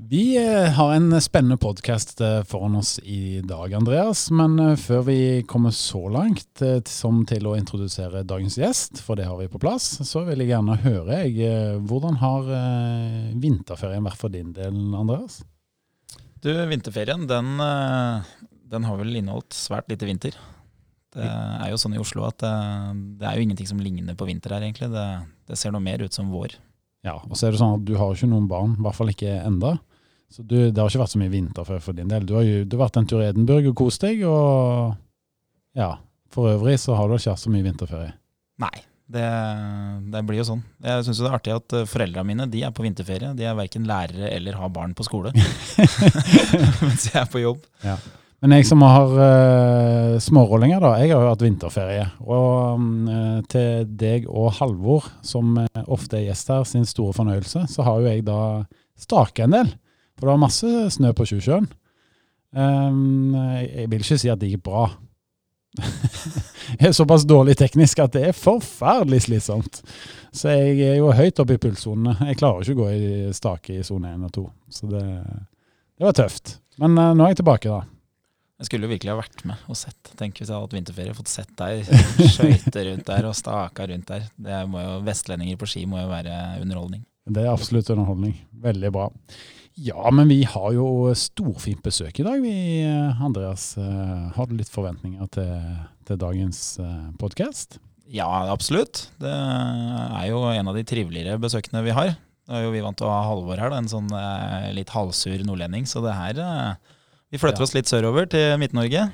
Vi eh, har en spennende podkast foran oss i dag, Andreas. Men eh, før vi kommer så langt eh, som til å introdusere dagens gjest, for det har vi på plass, så vil jeg gjerne høre jeg, hvordan har vinterferien vært for din del, Andreas? Du, vinterferien den, den har vel inneholdt svært lite vinter. Det er jo sånn i Oslo at det, det er jo ingenting som ligner på vinter her, egentlig. Det, det ser noe mer ut som vår. Ja, og så er det sånn at du har ikke noen barn, i hvert fall ikke enda. Så du, det har ikke vært så mye vinterfør for din del. Du har jo du har vært en tur i Edinburgh og kost deg, og ja, for øvrig så har du ikke hatt så mye vinterferie. Nei, det, det blir jo sånn. Jeg syns det er artig at foreldra foreldrene mine de er på vinterferie. De er verken lærere eller har barn på skole. Mens jeg er på jobb. Ja. Men jeg som har uh, smårollinger, da. Jeg har jo hatt vinterferie. Og uh, til deg og Halvor, som ofte er gjest her, sin store fornøyelse, så har jo jeg da staka en del. For det var masse snø på Tjusjøen. Um, jeg vil ikke si at det gikk bra. jeg er såpass dårlig teknisk at det er forferdelig slitsomt. Så jeg er jo høyt oppe i pulssonene. Jeg klarer ikke å gå i stake i sone 1 og 2. Så det, det var tøft. Men uh, nå er jeg tilbake, da. Jeg skulle jo virkelig ha vært med og sett. Tenk hvis jeg hadde hatt vinterferie, fått sett deg skøyte rundt der og staka rundt der. Det må jo, Vestlendinger på ski må jo være underholdning. Det er absolutt underholdning. Veldig bra. Ja, men vi har jo storfint besøk i dag, vi, Andreas. Eh, har du litt forventninger til, til dagens eh, podkast? Ja, absolutt. Det er jo en av de triveligere besøkene vi har. Da er jo vi vant til å ha Halvor her, da, en sånn eh, litt halvsur nordlending. Så det her Vi flytter ja. oss litt sørover til Midt-Norge.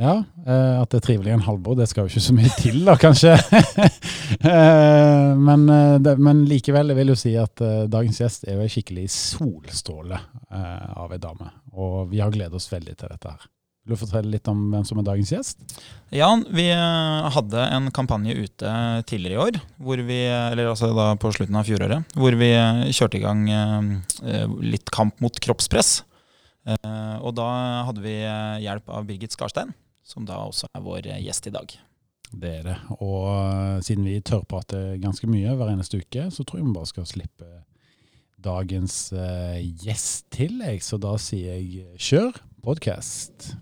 Ja, eh, at det er trivelig en halvbord, det skal jo ikke så mye til, da, kanskje. Eh, men, eh, men, likevel, jeg vil jo si at dagens gjest er jo en skikkelig solstråle av ei dame. Og vi har gledet oss veldig til dette her. Vil du fortelle litt om hvem som er dagens gjest? Ja, vi hadde en kampanje ute tidligere i år, vi, eller altså da på slutten av fjoråret, hvor vi kjørte i gang litt kamp mot kroppspress. Og da hadde vi hjelp av Birgit Skarstein som da også er vår gjest i dag. Det er det. Og uh, siden vi tørrprater ganske mye hver eneste uke, så tror jeg vi bare skal slippe dagens uh, gjest til, jeg. Så da sier jeg kjør podkast.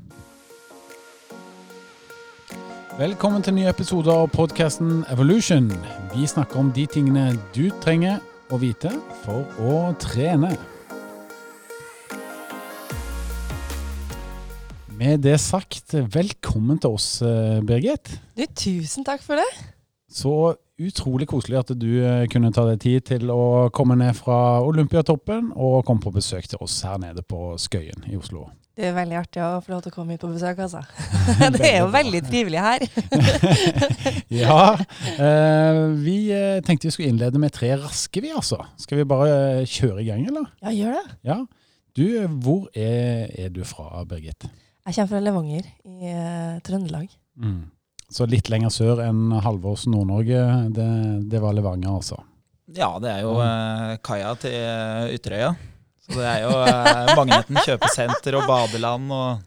Velkommen til nye episoder av podkasten Evolution. Vi snakker om de tingene du trenger å vite for å trene. Med det sagt, velkommen til oss, eh, Birgit. Du, tusen takk for det. Så utrolig koselig at du eh, kunne ta deg tid til å komme ned fra Olympiatoppen og komme på besøk til oss her nede på Skøyen i Oslo. Det er veldig artig å få lov til å komme hit på besøk, altså. det er jo veldig trivelig her. ja. Eh, vi tenkte vi skulle innlede med tre raske, vi altså. Skal vi bare kjøre i gang, eller? Ja, gjør det. Ja. Du, hvor er, er du fra, Birgit? Jeg kommer fra Levanger i uh, Trøndelag. Mm. Så litt lenger sør enn Halvås Nord-Norge, det, det, var Levanger, altså? Ja, det er jo uh, kaia til uh, Ytterøya. Så det er jo uh, Magneten kjøpesenter og badeland og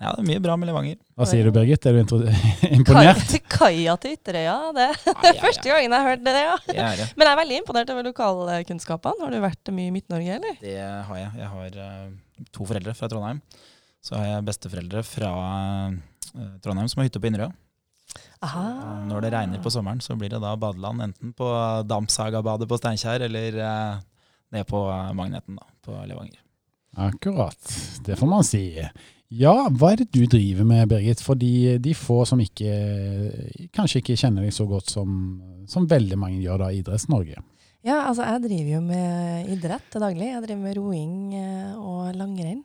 Ja, det er mye bra med Levanger. Hva sier du, Birgit? Er du imponert? Kaia til Ytterøya, det er første gangen jeg har hørt det. ja. Men jeg er veldig imponert over lokalkunnskapene. Har du vært mye i Midt-Norge, eller? Det har jeg. Jeg har to foreldre fra Trondheim. Så har jeg besteforeldre fra uh, Trondheim som har hytte på Inderøy. Når det regner på sommeren, så blir det da badeland enten på Dampsagabadet på Steinkjer eller uh, ned på Magneten da, på Levanger. Akkurat. Det får man si. Ja, hva er det du driver med, Birgit? For de, de få som ikke, kanskje ikke kjenner deg så godt som, som veldig mange gjør da i Idretts-Norge. Ja, altså jeg driver jo med idrett til daglig. Jeg driver med roing eh, og langrenn.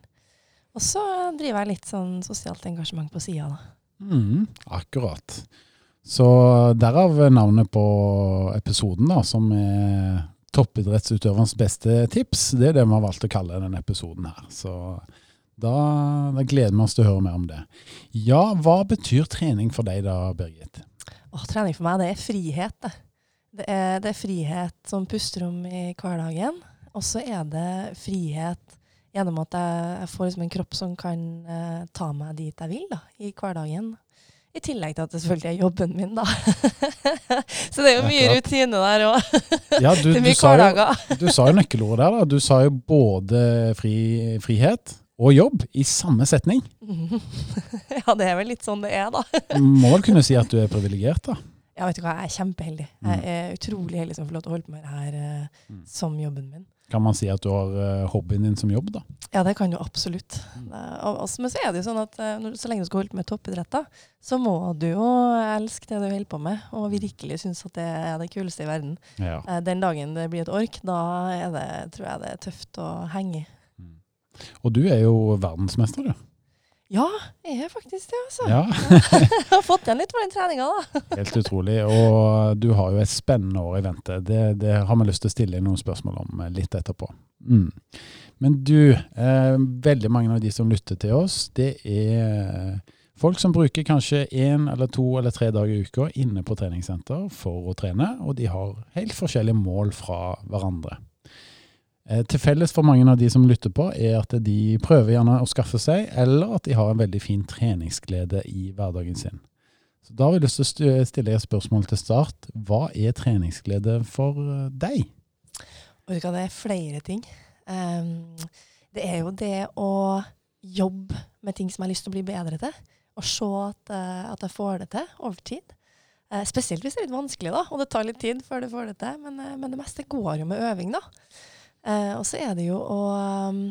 Og så driver jeg litt sånn sosialt engasjement på sida, da. Mm, akkurat. Så derav navnet på episoden, da, som er toppidrettsutøverens beste tips. Det er det vi har valgt å kalle denne episoden her. Så da, da, gleder vi oss til å høre mer om det. Ja, hva betyr trening for deg da, Birgit? Åh, trening for meg, det er frihet, det. Det er, det er frihet som pusterom i hverdagen. Og så er det frihet gjennom at jeg, jeg får liksom en kropp som kan eh, ta meg dit jeg vil da, i hverdagen. I tillegg til at det selvfølgelig er jobben min, da. så det er jo mye Akkurat. rutine der òg. Ja, du, du, sa jo, du sa jo nøkkelordet der. da. Du sa jo både fri, frihet og jobb i samme setning. ja, det er vel litt sånn det er, da. Må vel kunne si at du er privilegert, da. Ja, vet du hva, jeg er kjempeheldig. Jeg er utrolig heldig som får lov til å holde på med det her eh, Mm. som jobben min. Kan man si at du har eh, hobbyen din som jobb, da? Ja, det kan du absolutt. Mm. Eh, Men så er det jo sånn at eh, så lenge du skal holde på med toppidrett, så må du jo elske det du holder på med, og virkelig synes at det er det kuleste i verden. Ja. Den dagen det blir et ork, da det, tror jeg det er tøft å henge i. Og du er jo verdensmester, du. Ja, jeg er faktisk det, altså. Ja, Jeg har fått igjen litt på den treninga, da. Helt utrolig. Og du har jo et spennende år i vente. Det, det har vi lyst til å stille noen spørsmål om eh, litt etterpå. Mm. Men du, eh, veldig mange av de som lytter til oss, det er folk som bruker kanskje én eller to eller tre dager i uka inne på treningssenter for å trene, og de har helt forskjellige mål fra hverandre. Eh, Til felles for mange av de som lytter på, er at de prøver gjerne å skaffe seg, eller at de har en veldig fin treningsglede i hverdagen sin. Så Da har vi lyst til å stille et spørsmål til start. Hva er treningsglede for eh, deg? Det er flere ting. Ehm, det er jo det å jobbe med ting som jeg har lyst til å bli bedre til. Og se at, eh, at jeg får det til over tid. Spesielt hvis det er litt vanskelig, da, og det tar litt tid før du får det til. Men, men det meste går jo med øving, da. Eh, og så er det jo å um,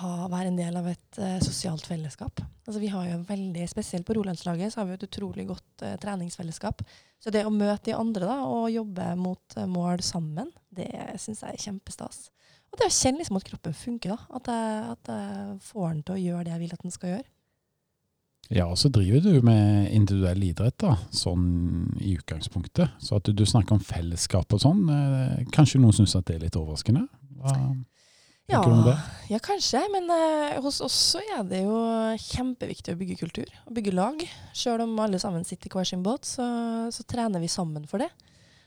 ha, være en del av et eh, sosialt fellesskap. Altså Vi har jo veldig, Spesielt på Rolandslaget har vi et utrolig godt eh, treningsfellesskap. Så det å møte de andre da, og jobbe mot eh, mål sammen, det syns jeg er kjempestas. Og det å kjenne liksom at kroppen funker. da, At jeg, at jeg får den til å gjøre det jeg vil at den skal gjøre. Ja, og så driver du med individuell idrett, da, sånn i utgangspunktet. Så at du, du snakker om fellesskap og sånn, eh, kanskje noen syns at det er litt overraskende? Hva Ja, tenker du om det? ja kanskje, men eh, hos oss så er det jo kjempeviktig å bygge kultur. Å bygge lag. Sjøl om alle sammen sitter i hver sin båt, så, så trener vi sammen for det.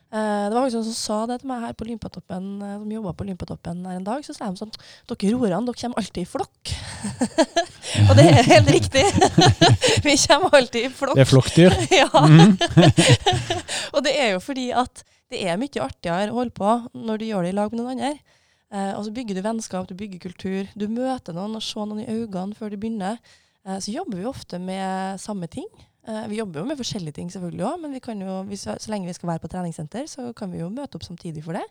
Eh, det var faktisk noen som sa det til meg her på Olympiatoppen, eh, som jobba på Lympatoppen her en dag. Så sa de sånn Dere roerne, dere kommer alltid i flokk. Og det er helt riktig. vi kommer alltid i flokk. Det er flokkdyr. ja. Mhm. og det er jo fordi at det er mye artigere å holde på når du gjør det i lag med noen andre. Eh, og så bygger du vennskap, du bygger kultur. Du møter noen og ser noen i øynene før du begynner. Eh, så jobber vi ofte med samme ting. Eh, vi jobber jo med forskjellige ting selvfølgelig òg, men jo, hvis, så lenge vi skal være på treningssenter, så kan vi jo møte opp samtidig for det.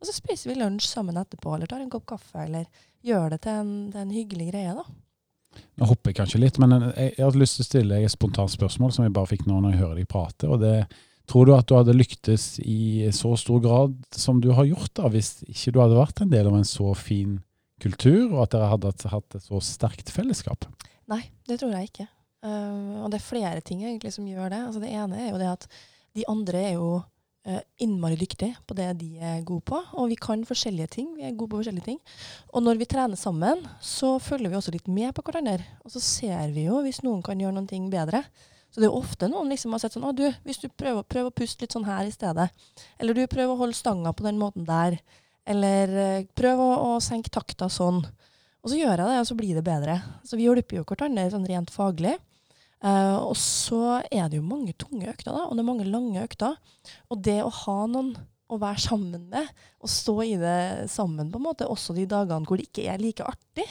Og så spiser vi lunsj sammen etterpå, eller tar en kopp kaffe, eller gjør det til en, til en hyggelig greie, da. Nå hopper jeg kanskje litt, men jeg, jeg hadde lyst til å stille deg et spontant spørsmål som jeg bare fikk nå når jeg hører deg prate. og det Tror du at du hadde lyktes i så stor grad som du har gjort, da, hvis ikke du hadde vært en del av en så fin kultur, og at dere hadde hatt et så sterkt fellesskap? Nei, det tror jeg ikke. Uh, og det er flere ting egentlig som gjør det. Altså, det ene er jo det at de andre er jo uh, innmari dyktige på det de er gode på. Og vi kan forskjellige ting. Vi er gode på forskjellige ting. Og når vi trener sammen, så følger vi også litt med på hverandre. Og så ser vi jo hvis noen kan gjøre noen ting bedre. Så det er jo ofte noen liksom har sett sånn Å, du, hvis du prøver, prøver å puste litt sånn her i stedet. Eller du prøver å holde stanga på den måten der. Eller eh, prøv å, å senke takta sånn. Og så gjør jeg det, og så blir det bedre. Så vi hjelper jo hverandre sånn rent faglig. Uh, og så er det jo mange tunge økter, da, og det er mange lange økter. Og det å ha noen å være sammen med, og stå i det sammen, på en måte, også de dagene hvor det ikke er like artig,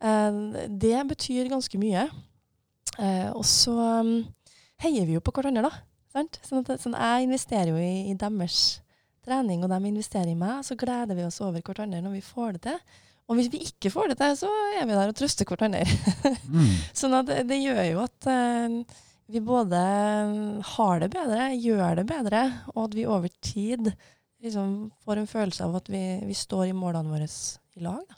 uh, det betyr ganske mye. Uh, og så um, heier vi jo på hverandre, da. Sant? Sånn at, sånn, jeg investerer jo i, i deres trening, og de investerer i meg. Så gleder vi oss over hverandre når vi får det til. Og hvis vi ikke får det til, så er vi der og trøster hverandre. Mm. Sånn at det, gjør jo at uh, vi både har det bedre, gjør det bedre, og at vi over tid liksom får en følelse av at vi, vi står i målene våre i lag. Da.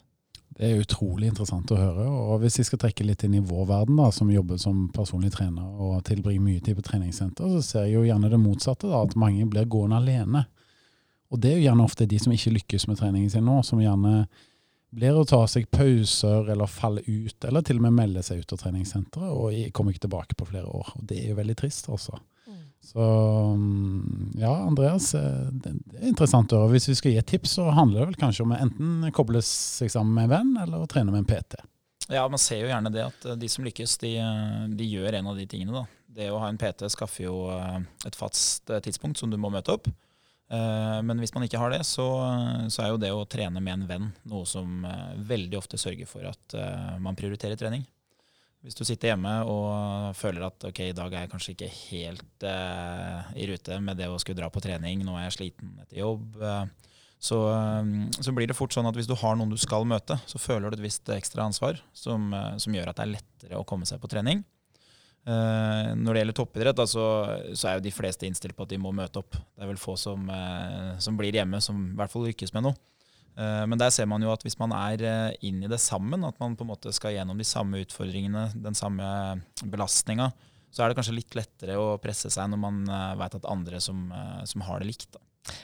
Det er utrolig interessant å høre. og Hvis jeg skal trekke litt inn i vår verden, da, som jobber som personlig trener og tilbringer mye tid på treningssenter, så ser jeg jo gjerne det motsatte. da, At mange blir gående alene. Og det er jo gjerne ofte de som ikke lykkes med treningen sin nå, som gjerne blir å ta seg pauser eller falle ut, eller til og med melde seg ut av treningssenteret og kommer ikke tilbake på flere år. Og Det er jo veldig trist, altså. Så mm, ja, Andreas, eh, det er interessant å høre. Hvis vi skal gi et tips, så handler det vel kanskje om å enten koble seg sammen med en venn, eller å trene med en PT. Ja, man ser jo gjerne det at eh, de som lykkes, de, eh, de gjør en av de tingene. da. det å ha en PT skaffer jo et fast tidspunkt som du må møte opp. Men hvis man ikke har det, så, så er jo det å trene med en venn noe som veldig ofte sørger for at man prioriterer trening. Hvis du sitter hjemme og føler at ok, i dag er jeg kanskje ikke helt eh, i rute med det å skulle dra på trening, nå er jeg sliten etter jobb, eh, så, eh, så blir det fort sånn at hvis du har noen du skal møte, så føler du et visst ekstra ansvar som, eh, som gjør at det er lettere å komme seg på trening. Eh, når det gjelder toppidrett, da, så, så er jo de fleste innstilt på at de må møte opp. Det er vel få som, eh, som blir hjemme, som i hvert fall lykkes med noe. Eh, Men der ser man jo at hvis man er eh, inn i det sammen, at man på en måte skal gjennom de samme utfordringene, den samme belastninga, så er det kanskje litt lettere å presse seg når man veit at andre som, eh, som har det likt. Da.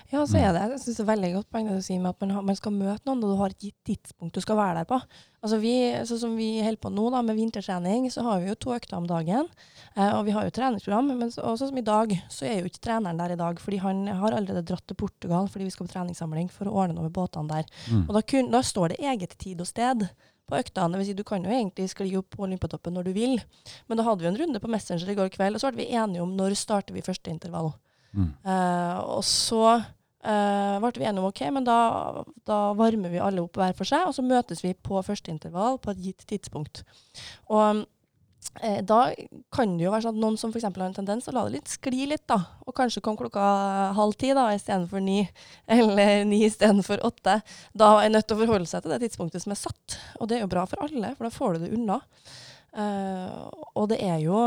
Ja, så er det jeg synes det er veldig godt poeng det du sier med at man, har, man skal møte noen, og du har et gitt tidspunkt du skal være der på. Altså vi, sånn som vi holder på nå da, med vintertrening, så har vi jo to økter om dagen. Eh, og vi har jo treningsprogram, men sånn som i dag, så er jo ikke treneren der i dag. Fordi han har allerede dratt til Portugal fordi vi skal på treningssamling for å ordne noe med båtene der. Mm. Og da, kun, da står det eget tid og sted på øktene. Si, du kan jo egentlig skli opp på Olympiatoppen når du vil. Men da hadde vi en runde på Messenger i går kveld, og så ble vi enige om når starter vi første intervall. Eh, og så uh, ble vi enige om ok, men da, da varmer vi alle opp hver for seg, og så møtes vi på første intervall på et gitt tidspunkt. Og uh, da kan det jo være sånn at noen som f.eks. har en tendens til å la det litt skli litt, da, og kanskje kom klokka halv ti da, istedenfor ni, eller ni istedenfor åtte, da er nødt til å forholde seg til det tidspunktet som er satt. Og det er jo bra for alle, for da får du det unna. Og det er jo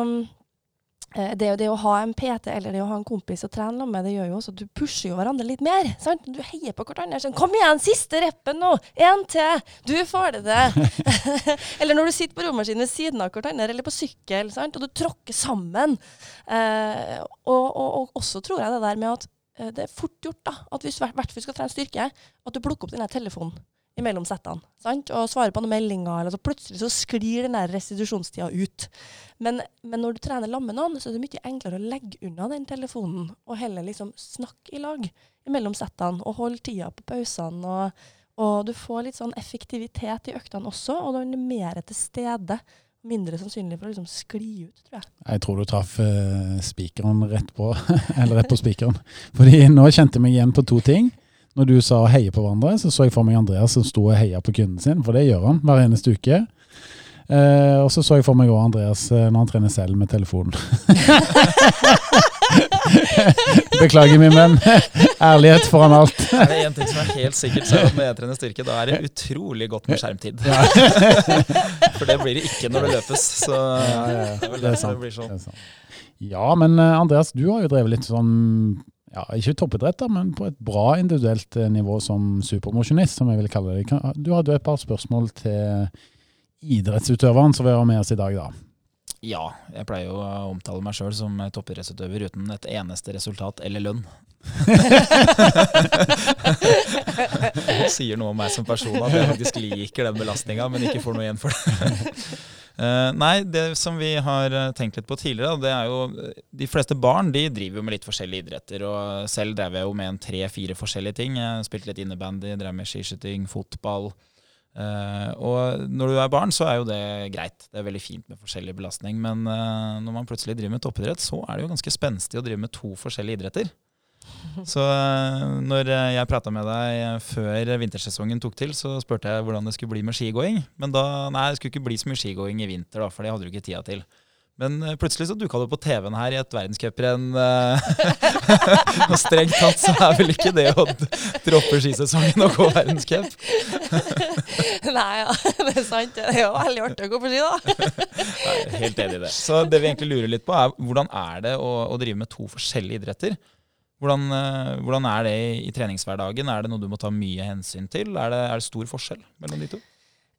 det, det å ha en PT eller det å ha en kompis å trene med, det gjør jo også at du pusher jo hverandre litt mer. sant? Du heier på hverandre. Sånn, 'Kom igjen, siste reppen nå! Én til! Du får det til!' eller når du sitter på romaskinen ved siden av hverandre, eller på sykkel, sant? og du tråkker sammen. Eh, og, og, og også tror jeg det der med at eh, det er fort gjort da, at hvis hvert skal trene styrke, at du plukker opp denne telefonen imellom settene sant? og svarer på noen meldinger, eller så plutselig så sklir den der restitusjonstida ut. Men, men når du trener sammen med noen, så er det mye enklere å legge unna den telefonen og heller liksom snakke i lag imellom settene og holde tida på pausene. Og, og du får litt sånn effektivitet i øktene også, og du er mer til stede. Mindre sannsynlig for å liksom skli ut, tror jeg. Jeg tror du traff uh, spikeren rett på, eller rett på spikeren. Fordi nå kjente jeg meg igjen på to ting. Når du sa å heie på hverandre, så så jeg for meg Andreas som sto og heia på kunden sin, for det gjør han hver eneste uke. Eh, og så så jeg for meg òg Andreas eh, når han trener selv med telefonen. Beklager, min venn. Ærlighet foran alt. Er det én ting som er helt sikkert, så det når jeg trener styrke, da er det utrolig godt med skjermtid. For det blir det ikke når det løpes. Så Ja, ja, ja. det er vel Det er sant. det blir sånn. Det er sant. Ja, men eh, Andreas, du har jo drevet litt sånn ja, Ikke toppidrett, men på et bra individuelt eh, nivå som supermosjonist, som jeg vil kalle det. Du hadde et par spørsmål til idrettsutøveren som vil være med oss i dag, da. Ja, jeg pleier jo å omtale meg sjøl som toppidrettsutøver uten et eneste resultat eller lønn. Det sier noe om meg som person at jeg faktisk liker den belastninga, men ikke får noe igjen for det. Eh, nei, det som vi har eh, tenkt litt på tidligere, det er jo eh, De fleste barn de driver jo med litt forskjellige idretter. og Selv drev jeg jo med en tre-fire forskjellige ting. Jeg spilte litt innebandy, drev med skiskyting, fotball. Uh, og når du er barn, så er jo det greit. Det er veldig fint med forskjellig belastning. Men uh, når man plutselig driver med toppidrett, så er det jo ganske spenstig å drive med to forskjellige idretter. Så eh, når eh, jeg prata med deg før vintersesongen tok til, så spurte jeg hvordan det skulle bli med skigåing. Men da, nei, det skulle ikke bli så mye skigåing i vinter, da, for det hadde du ikke tida til. Men eh, plutselig så dukka du på TV-en her i et verdenscuprenn. eh, og strengt tatt så er vel ikke det å droppe skisesongen og gå verdenscup. Nei, ja, det er sant. Det er jo veldig artig å gå på ski, da. Er helt enig i det. Så det vi egentlig lurer litt på, er hvordan er det å, å drive med to forskjellige idretter? Hvordan, eh, hvordan er det i, treningshverdagen? Er det noe du må ta mye hensyn til? Er det, er det stor forskjell mellom de to?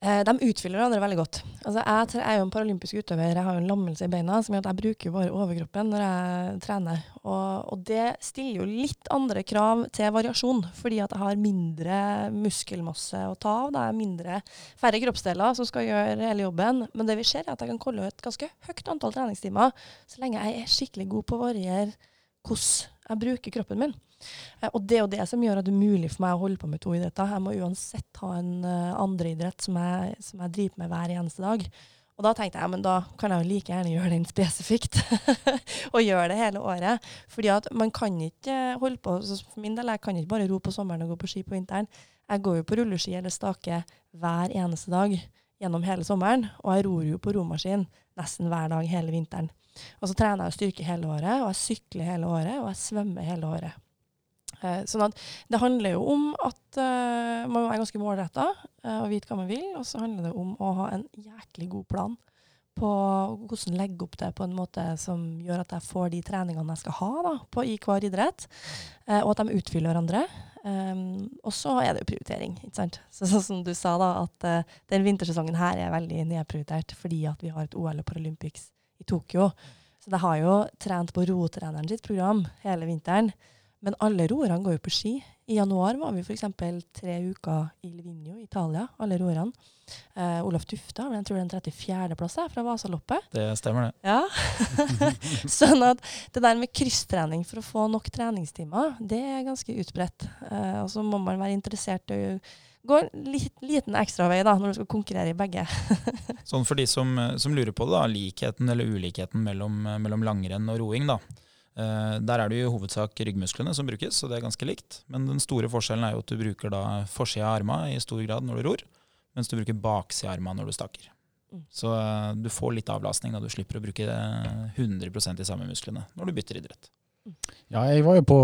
Eh, de utfyller hverandre veldig godt. Altså, jeg, er jo en paralympisk utøver. Jeg har en lammelse i beina som gjør at jeg bruker bare overkroppen når jeg trener. Og, og det stiller jo litt andre krav til variasjon, fordi at jeg har mindre muskelmasse å ta av. Det er mindre, færre kroppsdeler som skal gjøre hele jobben. Men det vi ser er at jeg kan kolle et ganske høyt antall treningstimer så lenge jeg er skikkelig god på å variere hvordan jeg bruker kroppen min. Eh, Og det er jo det som gjør at det er mulig for meg å holde på med to idretter. Jeg må uansett ha en uh, andre idrett som som jeg driver med hver eneste dag. Og da tenkte jeg men da kan jeg jo like gjerne gjøre den spesifikt. og gjøre det hele året. Fordi at man kan ikke holde på For min del, jeg kan ikke bare ro på sommeren og gå på ski på vinteren. Jeg går jo på rulleski eller stake hver eneste dag gjennom hele sommeren. Og jeg ror jo på romaskin nesten hver dag hele vinteren. Og så trener jeg styrke hele året, og jeg sykler hele året, og jeg svømmer hele året. Eh, sånn at det handler jo om at eh, man må være ganske målretta eh, og vite hva man vil. Og så handler det om å ha en jæklig god plan på hvordan legge opp det på en måte som gjør at jeg får de treningene jeg skal ha da, på, i hver idrett, uh, og at de utfyller hverandre. Um, og så er det jo prioritering. ikke sant? Så, Sånn som du sa, da, at uh, den vintersesongen her er veldig nedprioritert fordi at vi har et OL og Paralympics i Tokyo. Så de har jo trent på rotreneren sitt program hele vinteren. Men alle roerne går jo på ski. I januar var vi f.eks. tre uker i Livigno i Italia, alle roerne. Uh, Olaf Tufta jeg tror er 34.-plass fra Vasaloppet. Det stemmer, det. Ja. sånn at det der med krysstrening for å få nok treningstimer, det er ganske utbredt. Uh, og så må man være interessert i å gå en liten ekstra vei da, når du skal konkurrere i begge. sånn for de som, som, lurer på det, da, likheten eller ulikheten mellom, mellom langrenn og roing. da. Uh, der er det jo i hovedsak ryggmusklene som brukes, så det er ganske likt. Men den store forskjellen er jo at du bruker da forsida av armene i stor grad når du ror, mens du bruker baksida av armene når du staker. Mm. Så du får litt avlastning da du slipper å bruke 100% de samme musklene når du bytter idrett. Ja, jeg var jo på,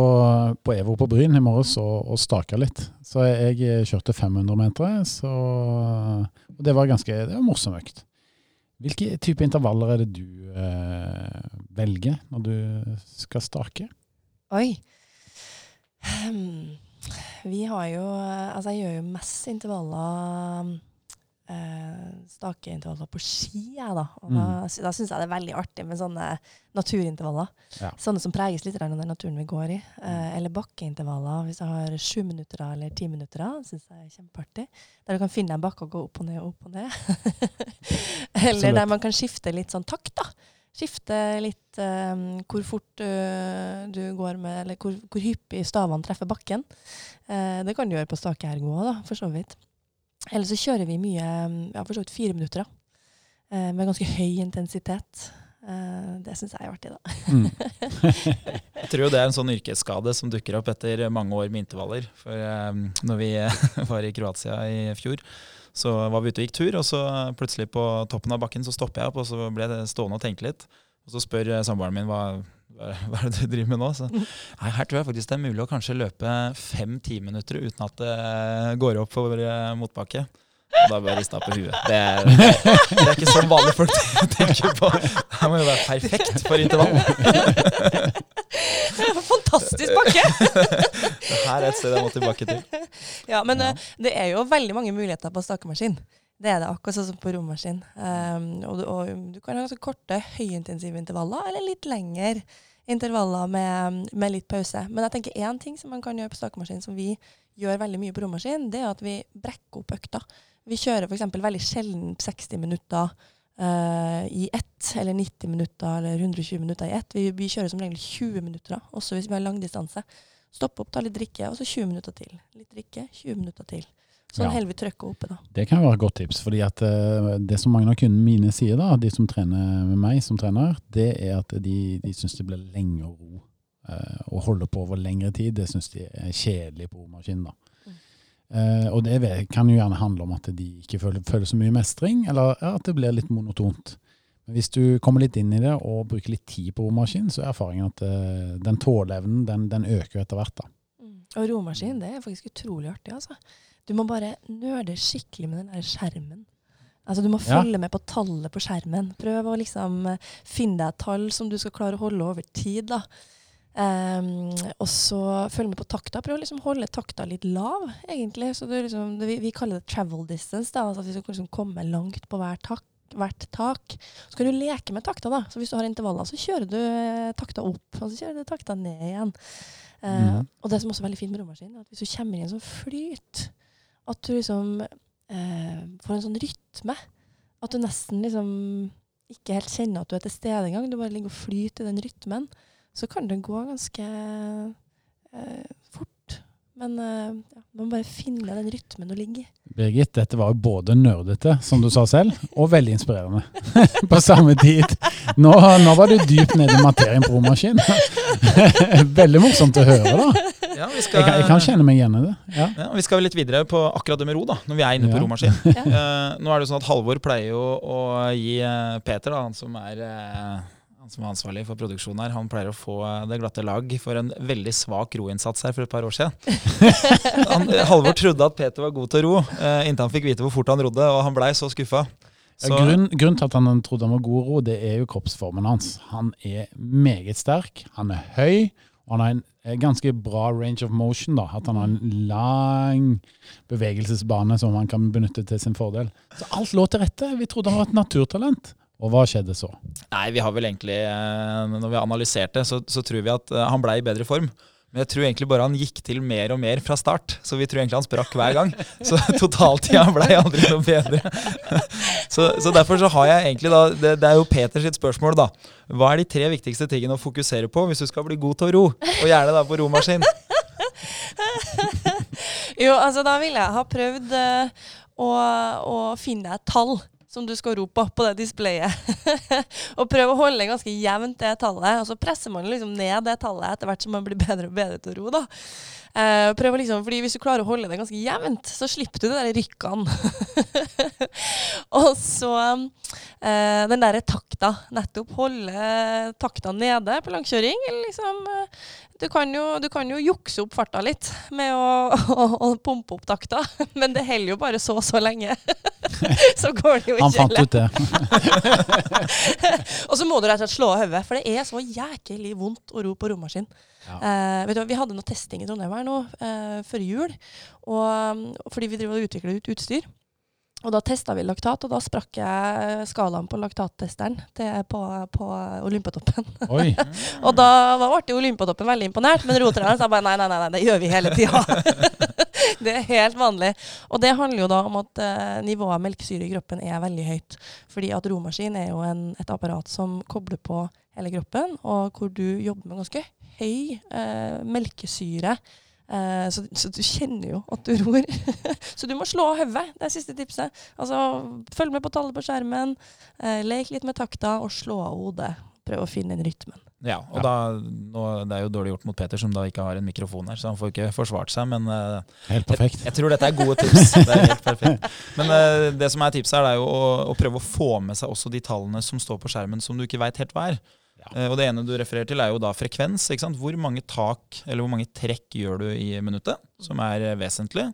på EVO på Bryn i morges og, og staka litt. Så jeg kjørte 500 meter, og det var ganske det var morsom økt. Hvilke type intervaller er det du eh, velger når du skal stake? Oi. Um, vi har jo Altså, jeg gjør jo mest intervaller eh, stakeintervaller på ski, jeg, da. Og mm. Da, da syns jeg det er veldig artig med sånne naturintervaller. Ja. Sånne som preges litt av den naturen vi går i. Eh, eller bakkeintervaller. Hvis jeg har sju minutter eller ti minutter, syns jeg er kjempeartig. Der du kan finne en bakke og gå opp og ned og opp og ned. eller der man kan skifte litt sånn takt, da. Skifte litt um, hvor fort uh, du går med, eller hvor, hvor hyppig stavene treffer bakken. Uh, det kan du gjøre på stake ergo òg, for så vidt. Eller så kjører vi mye, ja, for så vidt fire minutter, da. Eh, med ganske høy intensitet. Eh, det syns jeg er artig, da. Mm. jeg tror jo det er en sånn yrkesskade som dukker opp etter mange år med intervaller. For eh, når vi var i Kroatia i fjor, så var vi ute og gikk tur, og så plutselig på toppen av bakken så stopper jeg opp, og så ble jeg stående og tenke litt. Og så spør samboeren min hva, hva er det du driver med nå? Så, nei, her tror jeg faktisk det er mulig å kanskje løpe fem-ti minutter uten at det går opp for motbakke. Og da bør jeg riste på huet. Det er, det, det er ikke sånn vanlige folk tenker på. Det må jo være perfekt for intervall. Fantastisk bakke! det her er et sted jeg må tilbake til. Ja, Men ja. Eh, det er jo veldig mange muligheter på stakemaskin. Det er det akkurat sånn som på romaskin. Um, og, og, du kan ha ganske korte, høyintensive intervaller, eller litt lengre intervaller med, med, litt pause. Men jeg tenker én ting som man kan gjøre på stakemaskin, som vi gjør veldig mye på romaskin, det er at vi brekker opp økta. Vi kjører f.eks. veldig sjelden 60 minutter uh, i ett, eller 90 minutter eller 120 minutter i ett. Vi, vi kjører som regel 20 minutter, også hvis vi har langdistanse. Stoppe opp, ta litt drikke, og så 20 minutter til. Litt drikke, 20 minutter til. Sånn ja. holder vi trøkket oppe, da. Det kan være et godt tips. fordi at uh, det som mange av kundene mine sier, da, de som trener med meg som trener, det er at de, de syns det blir lenge å ro. Uh, å holde på over lengre tid, det syns de er kjedelig på romaskinen. da. Uh, og det kan jo gjerne handle om at de ikke føler, føler så mye mestring, eller at det blir litt monotont. Men hvis du kommer litt inn i det og bruker litt tid på romaskin, så er erfaringen at den tåleevnen den, den øker etter hvert. da. Mm. Og romaskin det er faktisk utrolig artig. altså. Du må bare nøle skikkelig med den der skjermen. Altså, du må følge ja. med på tallet på skjermen. Prøv å liksom eh, finne deg et tall som du skal klare å holde over tid. da. Um, og så følg med på takta. Prøv å liksom holde takta litt lav, egentlig. Så liksom, vi, vi, kaller det travel distance. da, altså At vi skal liksom komme langt på hver tak, hvert tak. Så kan du leke med takta. da. Så Hvis du har intervaller, så kjører du eh, takta opp, og så kjører du takta ned igjen. Uh, mm. Og det som også er veldig fint med romaskinen, er at hvis du kommer i en sånn flyt at du liksom eh, får en sånn rytme. At du nesten liksom ikke helt kjenner at du er til stede engang. Du bare ligger og flyter i den rytmen. Så kan det gå ganske eh, fort Men eh, ja, man må bare finne den rytmen du ligger i. Birgit, dette var jo både nerdete, som du sa selv, og veldig inspirerende på samme tid. Nå, nå var du dypt nede i materien på romaskin. veldig morsomt å høre, da. Ja, skal, jeg, jeg, kan, kjenne meg igjen i det. Ja. Ja, vi skal litt videre på akkurat det med ro, da, når vi er inne på romaskin. uh, nå er det sånn at Halvor pleier jo å gi uh, Peter, da, han som er uh, som er ansvarlig for produksjonen her, han pleier å få det glatte lag for en veldig svak roinnsats her for et par år siden. han, Halvor trodde at Peter var god til å ro, inntil han fikk vite hvor fort han rodde, og han blei så skuffa. Så. Grunnen grunn til at han trodde han var god å ro, det er jo kroppsformen hans. Han er meget sterk, han er høy, og han har en ganske bra range of motion. da, At han har en lang bevegelsesbane som han kan benytte til sin fordel. Så alt lå til rette. Vi trodde han var et naturtalent. Og hva skjedde så? Nei, vi har vel egentlig, eh, Når vi har analysert det, så, så tror vi at eh, han ble i bedre form. Men jeg tror egentlig bare han gikk til mer og mer fra start. Så vi tror egentlig han sprakk hver gang. Så totaltida ble aldri noe bedre. Så, så, derfor så har jeg egentlig da det, det, er jo Peters sitt spørsmål, da. Hva er de tre viktigste tingene å fokusere på hvis du skal bli god til å ro? Og gjerne da på romaskin. jo, altså da ville jeg ha prøvd uh, å, å finne et tall som du skal rope opp på det displayet. og prøve å holde ganske jevnt det tallet. Og så presser man liksom ned det tallet etter hvert som man blir bedre og bedre til å ro. da. Eh, prøv liksom, fordi Hvis du klarer å holde det ganske jevnt, så slipper du de der rykkene. og så uh, den derre takta. Nettopp holde takta nede på langkjøring. Eller liksom eh, du kan, jo, du kan jo jukse opp farta litt med å, å, å pumpe opp takta, men det holder jo bare så så lenge. så går det jo ikke Han fant ut det. og så må du rett og slett slå av hodet, for det er så jæklig vondt å ro på romaskin. Ja. Vet du, vi hadde noe testing i Trondheim her nå uh, før jul, og, fordi vi driver og utvikler ut utstyr. Og da testa vi laktat, og da sprakk jeg skalaen på laktattesteren på, på Olympiatoppen. og da, ble Olympiatoppen veldig imponert, men roterne sa bare nei, nei, nei, det gjør vi hele tida. det er helt vanlig. Og det handler jo da om at eh, nivået av melkesyre i kroppen er veldig høyt. Fordi at romaskin er jo en, et apparat som kobler på hele kroppen, og hvor du jobber med ganske høy eh, melkesyre Eh, så, så, du kjenner jo at du ror. så du må slå av hodet. Det er siste tipset. Altså, følg med på tallet på skjermen, eh, lek litt med takta, og slå av hodet. Prøv å finne den rytmen. Ja, og ja. Da, nå, Det er jo dårlig gjort mot Peter, som da ikke har en mikrofon her, så han får ikke forsvart seg. Men uh, helt perfekt. Jeg, jeg, tror dette er gode tips. det er helt perfekt. Men det som er tipset, her, er jo å, å, prøve å få med seg også de tallene som står på skjermen som du ikke veit helt hva er. Uh, og Det ene du refererer til, er jo da frekvens. ikke sant? Hvor mange tak eller hvor mange trekk gjør du i minuttet, som er uh, vesentlig.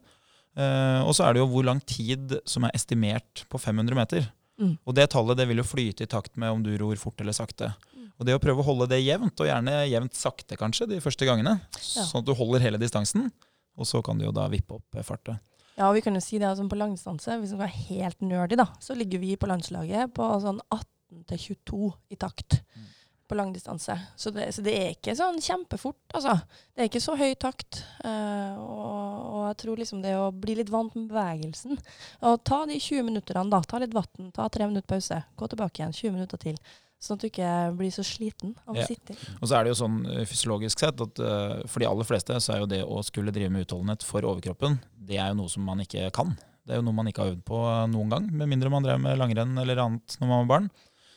Uh, og så er det jo hvor lang tid som er estimert på 500 meter. Mm. Og det tallet det vil jo flyte i takt med om du ror fort eller sakte. Mm. Og det å prøve å holde det jevnt, og gjerne jevnt sakte kanskje, de første gangene, ja. sånn at du holder hele distansen, og så kan du jo da vippe opp fartet. Ja, og vi kan jo si det altså på langdistanse, hvis vi er helt nerdy, da, så ligger vi på landslaget på sånn 18 til 22 i takt. Mm på langdistanse. Så det, så det er ikke sånn kjempefort, altså. Det er ikke så høy takt. Uh, og, og, jeg tror liksom det å bli litt vant med bevegelsen Og ta de 20 minutterne, da. Ta litt vann, ta tre minutter pause. Gå tilbake igjen 20 minutter til. Sånn at du ikke blir så sliten av å sitte. Og så er det jo sånn uh, fysiologisk sett at uh, for de aller fleste så er jo det å skulle drive med utholdenhet for overkroppen, det er jo noe som man ikke kan. Det er jo noe man ikke har øvd på noen gang, med mindre man drev med langrenn eller annet når man var barn.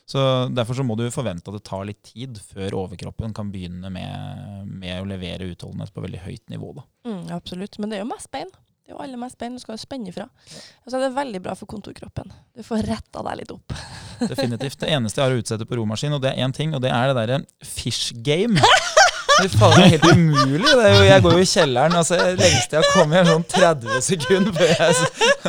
Så Derfor så må du forvente at det tar litt tid før overkroppen kan begynne med, med å levere utholdenhet på veldig høyt nivå. Da. Mm, absolutt, men det er jo mest bein. Det er jo aller mest bein. Du skal jo spenne ifra. Og så er det veldig bra for kontorkroppen. Du får retta deg litt opp. Definitivt. Det eneste jeg har å utsette på romaskin, og det er én ting, og det er det derre fish game. Det er helt umulig. Det er jo, jeg går jo i kjelleren. altså Lengste jeg har kommet, er sånn 30 sekunder før jeg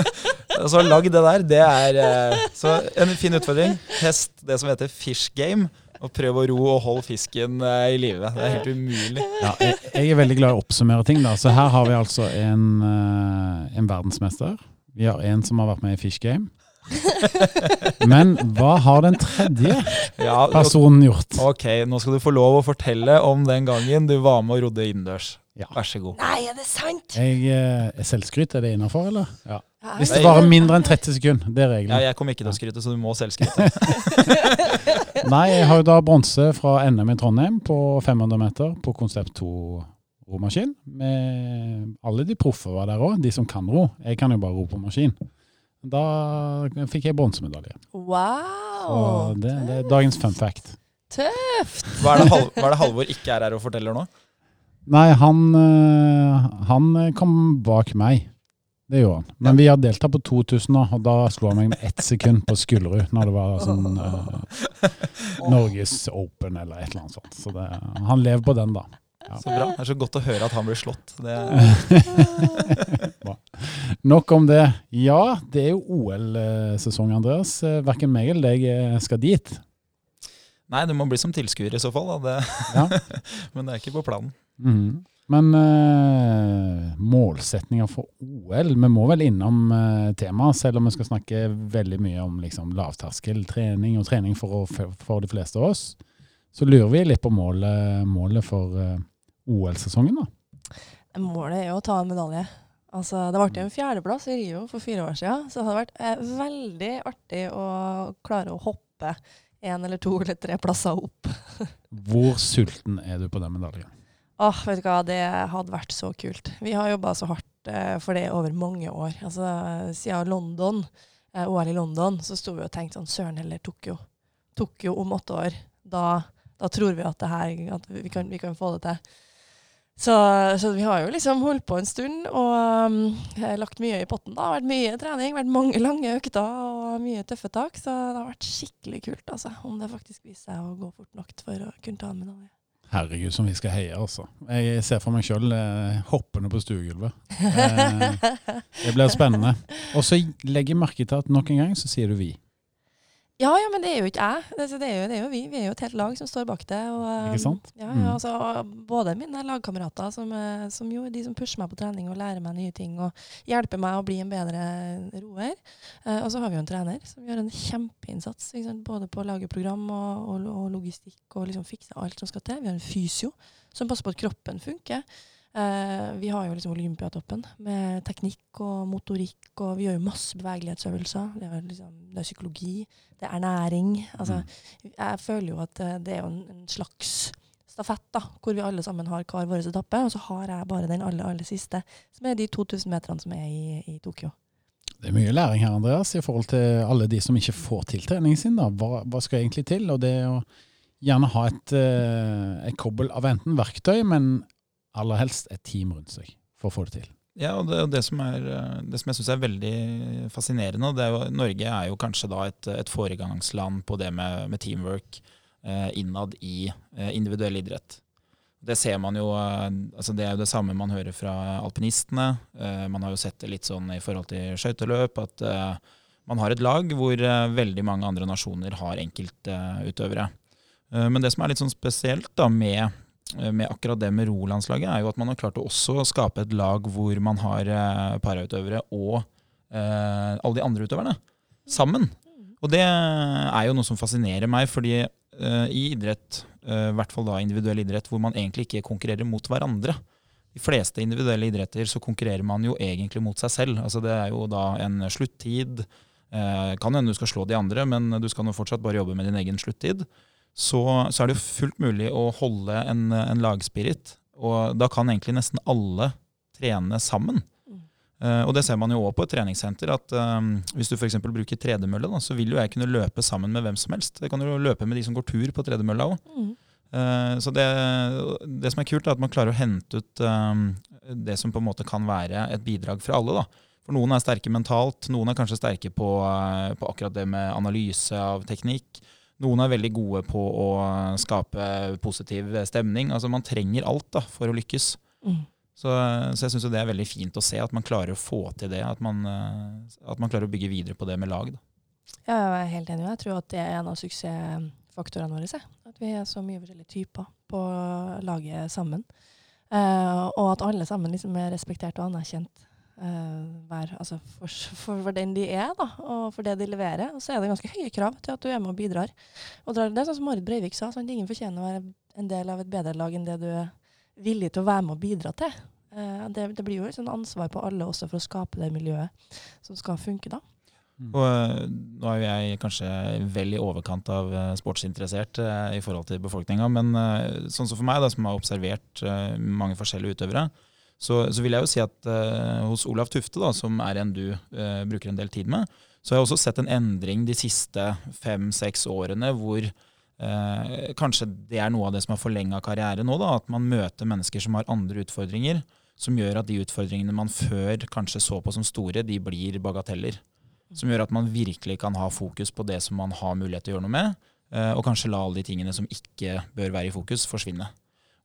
Så lag det der, det er eh, Så en fin utfordring. Test det som heter fish game. Og prøv å ro og holde fisken eh, i live. Det er helt umulig. Ja, jeg, jeg, er veldig glad i å oppsummere ting. da. Så her har vi altså en, eh, en verdensmester. Vi har en som har vært med i Fish Game. Men hva har den tredje ja, personen gjort? Ok, Nå skal du få lov å fortelle om den gangen du var med og rodde innendørs. Ja. Vær så god. Nei, er det sant? Jeg, eh, er selvskryt, er det innafor, eller? Ja. Hvis det varer mindre enn 30 sekunder. Det er regelen. Ja, jeg kommer ikke til å skryte, så du må selvskryte. Nei, jeg har jo da bronse fra NM i Trondheim på 500 meter på konsept 2 romaskin. Med alle de proffe var der òg, de som kan ro. Jeg kan jo bare ro på maskin. Da fikk jeg bronsemedalje. Wow! Så det, det er dagens fun fact. Tøft! Hva er, det Hal hva er det Halvor ikke er her og forteller nå? Nei, han, øh, han kom bak meg. Det gjorde han. Men vi har deltatt på 2000 nå, og da slo han meg med ett sekund på Skullerud. Når det var sånn øh, Norges Open eller et eller annet sånt. Så det, han lever på den, da. Ja. Så bra. Det er så godt å høre at han blir slått. Det, Nok om det. Ja, det er jo OL-sesong, Andreas. Eh, Verken meg eller deg eh, skal dit. nei, du må bli som tilskuer i så fall. Da. Det, Ja. men det er ikke på planen. Mhm. Men uh, målsetninger for OL Vi må vel innom uh, temaet, selv om vi skal snakke veldig mye om liksom, lavterskeltrening og trening for, å, for de fleste av oss. Så lurer vi litt på målet, målet for uh, OL-sesongen, da. Målet er jo å ta en medalje. Altså, det ble en fjerdeplass i Rio for fire år siden, så det hadde vært eh, veldig artig å klare å hoppe én eller to eller tre plasser opp. Hvor sulten er du på den medaljen? Åh, vet du hva, det hadde vært så kult. Vi har jobba så hardt eh, for det over mange år. Altså, siden London, eh, OL i London, så sto vi og tenkte sånn Søren heller Tokyo. Tokyo om åtte år. Da, da tror vi at, det her, at vi, kan, vi kan få det til. Så, så vi har jo liksom holdt på en stund og um, lagt mye i potten. da. Vært mye trening, vært mange lange økter og mye tøffe tak. Så det har vært skikkelig kult, altså. Om det faktisk viser seg å gå fort nok for å kunne ta en medalje. Herregud, som vi skal heie, altså. Jeg ser for meg sjøl eh, hoppende på stuegulvet. Eh, det blir spennende. Og så legger jeg merke til at nok en gang så sier du vi. Ja, ja, men det er jo ikke jeg. Det, det, er jo, det er jo vi. Vi er jo et helt lag som står bak det. Og, um, Ikke sant? Ja, Mm. ja, altså, både mine lagkamerater, som, eh, som jo er de som pusher meg på trening og lærer meg nye ting og hjelper meg å bli en bedre roer. Eh, og så har vi jo en trener som gjør en kjempeinnsats, både på å lage program og, og, og logistikk og liksom fikse alt som skal til. Vi har en fysio som passer på at kroppen funker. Eh, vi har jo liksom Olympiatoppen med teknikk og motorikk, og vi gjør jo masse bevegelighetsøvelser. Det er, liksom, det er psykologi, det er ernæring. Altså, jeg føler jo at eh, det er jo en, slags stafett, da, hvor vi alle sammen har hver vår etappe, og så har jeg bare den aller, aller siste, som er de 2000 meterne som er i, i Tokyo. Det er mye læring her, Andreas, i forhold til alle de som ikke får til treningen sin. Da. Hva, hva skal egentlig til? Og det å gjerne ha et, eh, et kobbel av enten verktøy, men aller helst et team rundt seg for å få det til. Ja, og det, det, som, er, eh, det som jeg syns er veldig fascinerende, det er jo, Norge er jo kanskje da et, et foregangsland på det med, med teamwork eh, innad i eh, individuell idrett. Det ser man jo, eh, altså det er jo det samme man hører fra alpinistene. Eh, man har jo sett det litt sånn i forhold til skøyteløp, at man har et lag hvor veldig mange andre nasjoner har enkeltutøvere. Men det som er litt sånn spesielt da med med akkurat det med rolandslaget, er jo at man har klart å også skape et lag hvor man har eh, parautøvere og eh, alle de andre utøverne sammen. Og det er jo noe som fascinerer meg, fordi eh, i idrett, eh, i hvert fall da individuell idrett, hvor man egentlig ikke konkurrerer mot hverandre. De fleste individuelle idretter så konkurrerer man jo egentlig mot seg selv. Altså det er jo da en sluttid. Eh, kan hende du skal slå de andre, men du skal nå fortsatt bare jobbe med din egen sluttid så, så er det jo fullt mulig å holde en, en lagspirit. Og da kan egentlig nesten alle trene sammen. Mm. Eh, og det ser man jo òg på et treningssenter, at um, hvis du f.eks. bruker tredemølle, da, så vil jo jeg kunne løpe sammen med hvem som helst. Jeg kan jo løpe med de som går tur på tredemølla òg. Mm. så det, det som er kult, er at man klarer å hente ut um, det som på en måte kan være et bidrag fra alle. da. For noen er sterke mentalt, noen er kanskje sterke på, på akkurat det med analyse av teknikk. Noen er veldig gode på å skape positiv stemning. Altså Man trenger alt da, for å lykkes. Mm. Så, så jeg syns det er veldig fint å se at man klarer å få til det. At man, eh, at man klarer å bygge videre på det med lag. Da. Ja, jeg er helt enig. Jeg tror at det er en av suksessfaktorene våre. At vi er så mye forskjellige typer på laget sammen. Uh, og at alle sammen liksom er respektert og anerkjent hver, altså for, for, for den de er, da, og for det de leverer. Og så er det ganske høye krav til at du er med og bidrar. Og det er sånn som Marit Breivik sa, sånn, ingen fortjener å være en del av et bedre lag enn det du er villig til å være med og bidra til. Eh, det, det blir jo et sånn ansvar på alle også for å skape det miljøet som skal funke, da. Mm. Og eh, nå er jeg kanskje vel i overkant av eh, sportsinteressert eh, i forhold til befolkninga, men eh, sånn som for meg, da, som har observert mange forskjellige utøvere, så, så, vil jeg jo si at hos Olav Tufte, da, som er en du bruker en del tid med, så har jeg også sett en endring de siste fem-seks årene hvor kanskje det er noe av det som har forlenga karriere nå, da, at man møter mennesker som har andre utfordringer, som gjør at de utfordringene man før kanskje så på som store, de blir bagateller. Som gjør at man virkelig kan ha fokus på det som man har mulighet til å gjøre noe med, eh, og kanskje la alle de tingene som ikke bør være i fokus, forsvinne.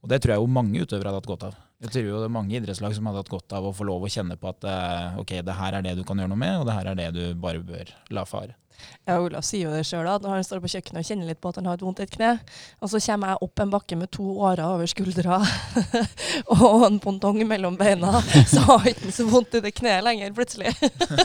Og Det tror jeg jo mange utøvere hadde hatt godt av. Jeg tror jo det er mange idrettslag som hadde hatt godt av å få lov å kjenne på at eh, ok, det her er det du kan gjøre noe med, og det her er det du bare bør la fare. Ja, Olav sier jo det sjøl, når han står på kjøkkenet og kjenner litt på at han har et vondt i et kne. Og så kommer jeg opp en bakke med to årer over skuldra og en pontong mellom beina. Så har han ikke så vondt i det kneet lenger, plutselig.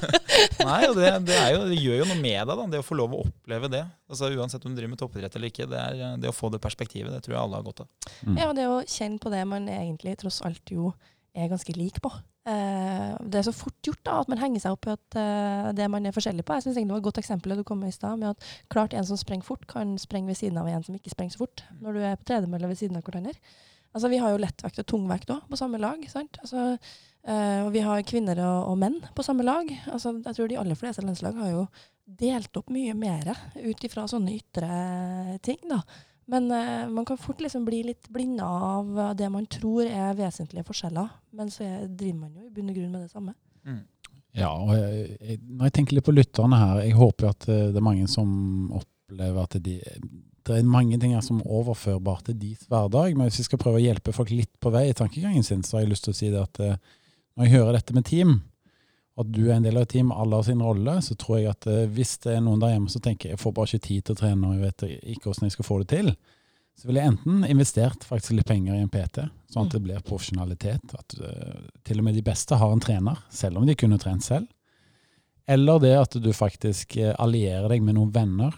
Nei, og det, det, jo, det, gjør jo noe med deg, da, det å få lov å oppleve det. Altså Uansett om du driver med toppidrett eller ikke. Det, er, det å få det perspektivet, det tror jeg alle har godt av. Mm. Ja, det å kjenne på det man egentlig tross alt jo er ganske lik på. Eh, det er så fort gjort da, at man henger seg opp i at uh, det man er forskjellig på. Jeg synes det var et godt eksempel du kom med i stad, med at klart en som sprenger fort, kan sprenge ved siden av en som ikke sprenger så fort, når du er på tredemølle ved siden av hverandre. Altså, vi har jo lettvekt og tungvekt òg på samme lag. sant? Altså, uh, og vi har kvinner og, og, menn på samme lag. Altså, jeg tror de aller fleste landslag har jo delt opp mye mer ut ifra sånne ytre ting. da. Men uh, man kan fort liksom bli litt blinda av det man tror er vesentlige forskjeller, men så er, driver man jo i bunn og grunn med det samme. Mm. Ja, og jeg, jeg, når jeg tenker litt på lytterne her, jeg håper at uh, det er mange som opplever at de, det er mange ting her som er overførbart til deres hverdag. Men hvis vi skal prøve å hjelpe folk litt på vei i tankegangen sin, så har jeg lyst til å si det at uh, når jeg hører dette med team, at du er en del av et team, alle har sin rolle, så tror jeg at eh, hvis det er noen der hjemme som tenker jeg får bare ikke tid til å trene og jeg vet ikke hvordan jeg skal få det til, så ville jeg enten investert faktisk litt penger i en PT, sånn at det blir profesjonalitet. At uh, til og med de beste har en trener, selv om de kunne trent selv. Eller det at du faktisk eh, allierer deg med noen venner.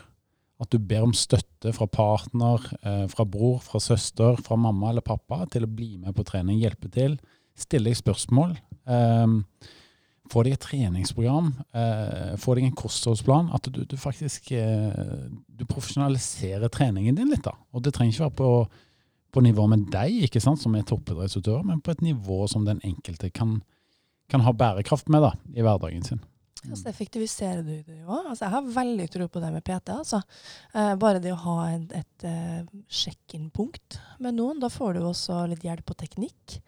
At du ber om støtte fra partner, fra bror, fra søster, fra mamma eller pappa til å bli med på trening, hjelpe til. Stille deg spørsmål. Um, få deg et treningsprogram, eh, få deg en kostholdsplan. At du, du faktisk eh, du profesjonaliserer treningen din litt. da. Og det trenger ikke være på, på nivå med deg, ikke sant, som er toppidrettsutøver, men på et nivå som den enkelte kan, kan ha bærekraft med da, i hverdagen sin. Mm. Altså, effektiviserer du det jo altså, Jeg har veldig tro på det med PT. Altså. Eh, bare det å ha et, et uh, sjekk-inn-punkt med noen. Da får du også litt hjelp på teknikk.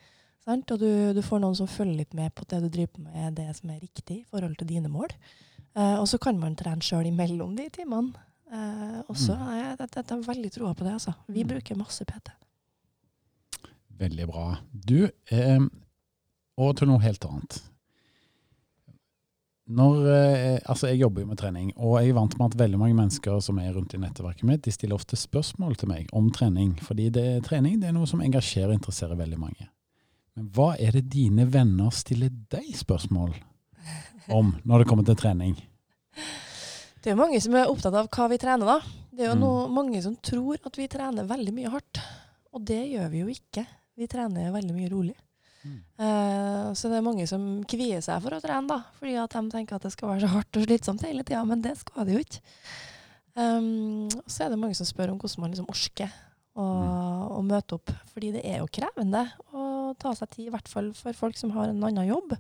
Sant? Og du, du, får noen som følger litt med på det du driver med, det som er riktig i forhold til dine mål. Uh, og så kan man trene sjøl imellom de timene. Uh, også, mm. jeg, jeg, jeg, har veldig troa på det. altså. Vi mm. bruker masse PT. Veldig bra. Du, eh, og til noe helt annet. Når, eh, altså Jeg jobber jo med trening, og jeg er vant med at veldig mange mennesker som er rundt i nettverket mitt, de stiller ofte spørsmål til meg om trening. Fordi det, trening det er noe som engasjerer og interesserer veldig mange. Men hva er det dine venner stiller deg spørsmål om når det kommer til trening? Det er mange som er opptatt av hva vi trener, da. Det er jo mm. noe, mange som tror at vi trener veldig mye hardt. Og det gjør vi jo ikke. Vi trener veldig mye rolig. Mm. Uh, så det er mange som kvier seg for å trene, da, fordi at de tenker at det skal være så hardt og slitsomt hele tida. Men det skal det jo ikke. Um, så er det mange som spør om hvordan man liksom orker å, mm. møte opp. Fordi det er jo krevende å ta seg tid, i hvert fall for folk som har en annen jobb,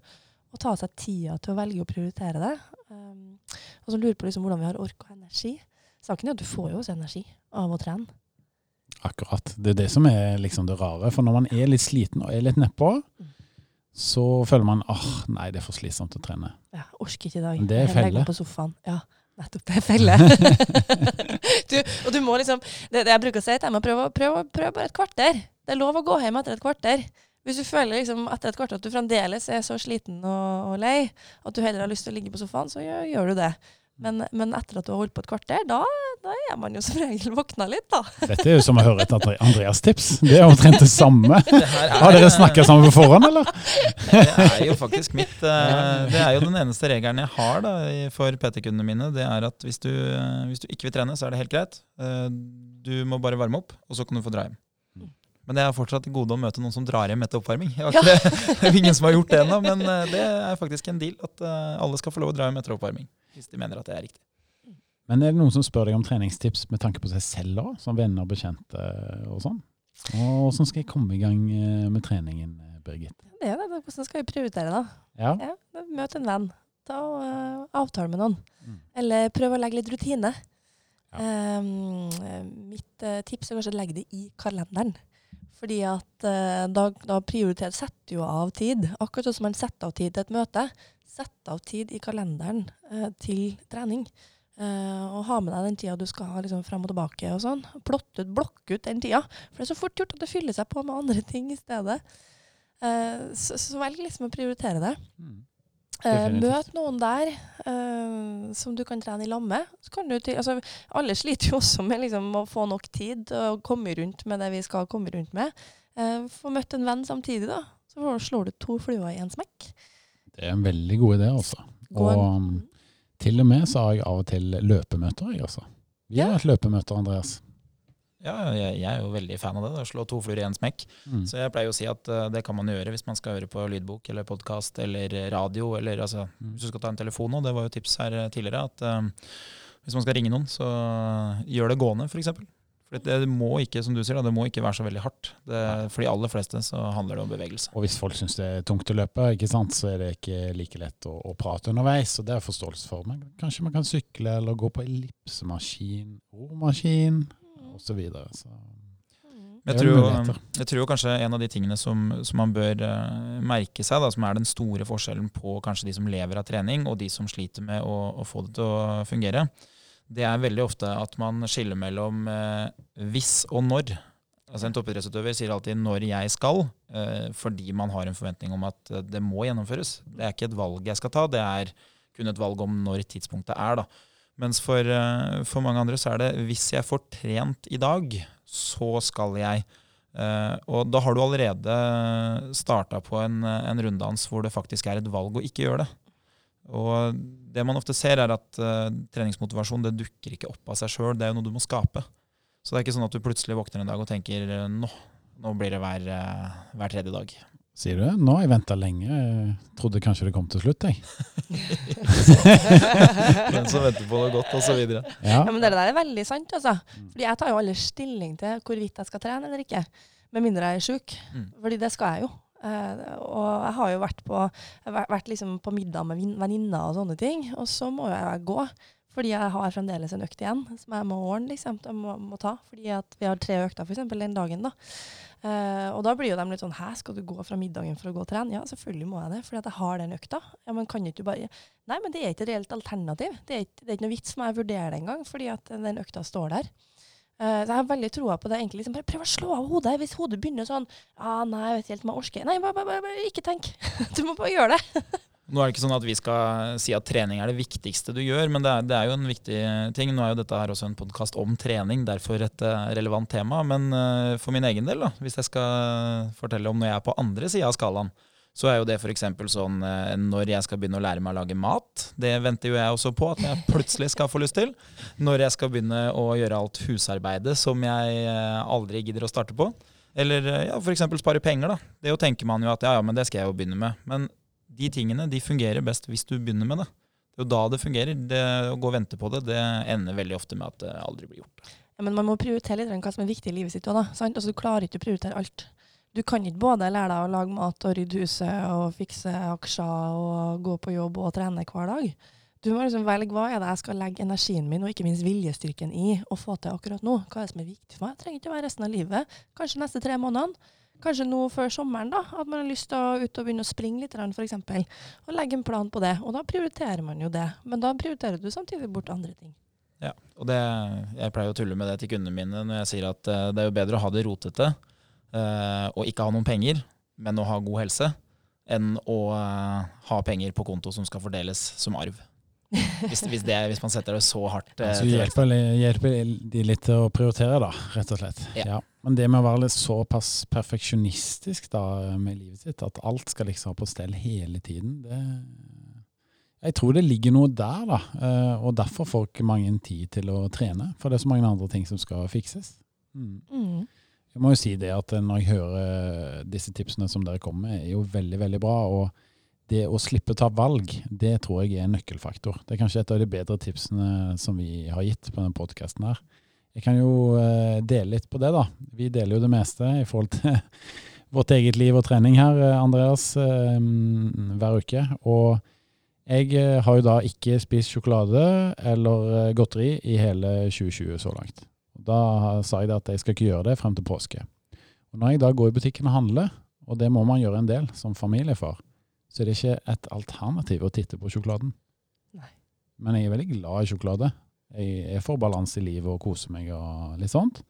å ta seg tida til å velge å prioritere det. Um, og så lurer på liksom hvordan vi har ork og energi. Saken er at du får jo også energi av å trene. Akkurat. Det er det som er liksom det rare. For når man er litt sliten og er litt nedpå, mm. så føler man åh, nei, det er for slitsomt å trene. Ja, orker ikke i dag. Det er felle. på sofaen. Ja, nettopp. Det er felle. du, og du må liksom det, det jeg bruker å si til dem, er prøv, prøv, prøv bare et kvarter. Det er lov å gå hjem etter et kvarter. Hvis du føler liksom etter et kvarter at du fremdeles er så sliten og, og, lei at du heller har lyst til å ligge på sofaen, så gjør, gjør du det. Men, men, etter at du har holdt på et kvarter, da, da, er man jo som regel våkna litt, da. Dette er jo som å høre et Andreas-tips. Det er omtrent det samme. Det er, har dere snakka sammen på forhånd, eller? Det er jo faktisk mitt. Eh, det er jo den eneste regelen jeg har da, for PT-kundene mine. Det er at hvis du, eh, hvis du ikke vil trene, så er det helt greit. Eh, du må bare varme opp, og så kan du få dra hjem. Men det er fortsatt gode å møte noen som drar hjem etter oppvarming. Jeg det, er ingen som har gjort det ennå, men eh, det er faktisk en deal. At eh, alle skal få lov å dra hjem etter oppvarming. hvis de mener at det er riktig. Men er det noen som spør deg om treningstips med tanke på seg selv òg, som venner og bekjente og sånn? Og hvordan skal jeg komme i gang eh, med treningen, Birgit? Det er det. Hvordan skal vi prioritere, da? Ja. Ja, Møt en venn. Ta og uh, avtale med noen. Mm. Eller prøv å legge litt rutine. Ja. Um, mitt uh, tips er kanskje å legge det i kalenderen. Fordi at eh, da, da prioriterer setter jo av tid. Akkurat som man setter av tid til et møte. Sett av tid i kalenderen eh, til trening. Eh, og ha med deg den tida du skal ha liksom, frem og tilbake og sånn. Plott ut, blokk ut den tida. For det er så fort gjort at det fyller seg på med andre ting i stedet. Eh, så, så velg liksom å prioritere det. Mm. Eh, møt noen der eh, som du kan trene i lag med. Altså, alle sliter jo også med liksom, å få nok tid og komme rundt med det vi skal komme rundt med. Eh, få møtt en venn samtidig, da. Så slår du to fluer i en smekk. Det er en veldig god idé, altså. Og um, til og med så har jeg av og til løpemøter, jeg også. Vi har hatt løpemøter, Andreas. Ja, jeg, jeg er jo veldig fan av det. da, Slå to fluer i én smekk. Mm. Så jeg pleier å si at uh, det kan man gjøre hvis man skal høre på lydbok eller podkast eller radio. Eller altså, Mm. hvis du skal ta en telefon nå, det var jo tips her eh, tidligere, at uh, hvis man skal ringe noen, så gjør det gående, f.eks. For det, det må ikke, som du sier, da, det må ikke være så veldig hardt. Det, for de aller fleste så handler det om bevegelse. Og hvis folk syns det er tungt å løpe, ikke sant, så er det ikke like lett å, å prate underveis. Og det er forståelse for. Men kanskje man kan sykle eller gå på ellipsemaskin, romaskin. Osv. Så videre. så Mm. Jeg tror, jeg tror kanskje en av de tingene som, som man bør uh, merke seg, da, som er den store forskjellen på kanskje de som lever av trening, og de som sliter med å, å få det til å fungere, det er veldig ofte at man skiller mellom uh, hvis og når. Altså En toppidrettsutøver sier alltid 'når jeg skal', uh, fordi man har en forventning om at det må gjennomføres. Det er ikke et valg jeg skal ta, det er kun et valg om når tidspunktet er. da. Mens for, eh, for mange andre så er det 'hvis jeg får trent i dag, så skal jeg'. Eh, og da har du allerede starta på en, en runddans hvor det faktisk er et valg å ikke gjøre det. Og det man ofte ser, er at eh, treningsmotivasjon det dukker ikke opp av seg sjøl, det er jo noe du må skape. Så det er ikke sånn at du plutselig våkner en dag og tenker nå, nå blir det hver, hver tredje dag. Sier du det? Nå har jeg venta lenge. Jeg trodde kanskje det kom til slutt, jeg. Den som venter på noe godt, osv. Ja. Ja, men det der er veldig sant, altså. Fordi jeg tar jo aldri stilling til hvorvidt jeg skal trene eller ikke. Med mindre jeg er sjuk. Mm. Fordi det skal jeg jo. Uh, og jeg har jo vært på, vært- liksom på middag med venninner og sånne ting, og så må jo jeg gå. Fordi jeg har fremdeles en økt igjen som jeg må ordne, liksom. Jeg må, må ta. Fordi at vi har tre økter f.eks. den dagen, da. Eh, og da blir jo de litt sånn Hæ, skal du gå fra middagen for å gå og trene? Ja, selvfølgelig må jeg det, fordi at jeg har den økta. Ja, men kan ikke du bare Nei, men det er ikke et reelt alternativ. Det er ikke, det er ikke noe vits for meg å vurdere det engang, fordi at den økta står der. Uh, så jeg har veldig troa på det. egentlig liksom bare Prøv å slå av hodet. Hvis hodet begynner sånn ah, Nei, jeg vet ikke helt om jeg orker. Nei, bare, bare, bare, bare ikke tenk. du må bare gjøre det. Nå er det ikke sånn at vi skal si at trening er det viktigste du gjør, men det er, det er jo en viktig ting. Nå er jo dette her også en podkast om trening, derfor et eh, relevant tema. Men eh, for min egen del, da, hvis jeg skal fortelle om når jeg er på andre sida av skalaen, så er jo det f.eks. sånn eh, når jeg skal begynne å lære meg å lage mat. Det venter jo jeg også på at jeg plutselig skal få lyst til. Når jeg skal begynne å gjøre alt husarbeidet som jeg aldri gidder å starte på. Eller ja, f.eks. spare penger. da. Det jo tenker man jo at ja, ja, men det skal jeg jo begynne med. Men de tingene de fungerer best hvis du begynner med det. Det er jo da det fungerer. Det, å gå og vente på det, det ender veldig ofte med at det aldri blir gjort. Ja, men man må prioritere litt hva som er viktig i livet sitt òg, da. Altså, du klarer ikke å prioritere alt. Du kan ikke både lære deg å lage mat og rydde huset og fikse aksjer og gå på jobb og trene hver dag. Du må liksom velge hva er det jeg skal legge energien min og ikke minst viljestyrken i å få til akkurat nå. Hva er det som er viktig for meg? Jeg trenger ikke å være resten av livet. Kanskje neste tre månedene. Kanskje nå før sommeren, da. At man har lyst til å ut og begynne å springe litt, f.eks. Og legge en plan på det. Og da prioriterer man jo det. Men da prioriterer du samtidig bort andre ting. Ja, og det, Jeg pleier å tulle med det til kundene mine når jeg sier at eh, det er jo bedre å ha det rotete eh, og ikke ha noen penger, men å ha god helse, enn å eh, ha penger på konto som skal fordeles som arv. Hvis, hvis, det, hvis man setter det så hardt eh, Så hjelper, hjelper de litt til å prioritere, da, rett og slett. Ja. Men det med å være litt såpass perfeksjonistisk da, med livet sitt, at alt skal liksom ha på stell hele tiden, det Jeg tror det ligger noe der, da. eh, Og derfor får ikke mange tid til å trene. For det er så mange andre ting som skal fikses. Mm. Mm. Jeg må jo si det at når jeg hører disse tipsene som dere kommer med, er jo veldig, veldig bra. Og det å slippe å ta valg, det tror jeg er en nøkkelfaktor. Det er kanskje et av de bedre tipsene som vi har gitt på denne podkasten her. Jeg kan jo eh, dele litt på det, da. Vi deler jo det meste i forhold til vårt eget liv og trening her, eh, Andreas, eh, hver uke. Og jeg har jo da ikke spist sjokolade eller godteri i hele 2020 så langt. Da sa jeg at jeg skal ikke gjøre det frem til påske. Og når jeg da går i butikken og handler, og det må man gjøre en del som familiefar, så er det ikke et alternativ å titte på sjokoladen. Nei. Men jeg er veldig glad i sjokolade. Jeg får balanse i livet og koser meg og litt sånt.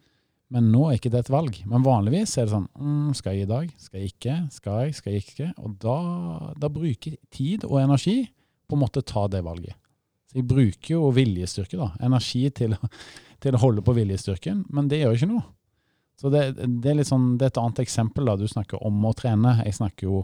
Men nå er ikke det et valg. Men vanligvis er det sånn mm, Skal jeg i dag? Skal jeg ikke? Skal jeg? Skal jeg ikke? Og da, da bruker jeg tid og energi på en måte ta det valget. Så jeg bruker jo viljestyrke, da. Energi til, til å holde på viljestyrken. Men det gjør ikke noe. Så det, det, er sånn, det, er et annet eksempel. da, Du snakker om å trene. Jeg snakker jo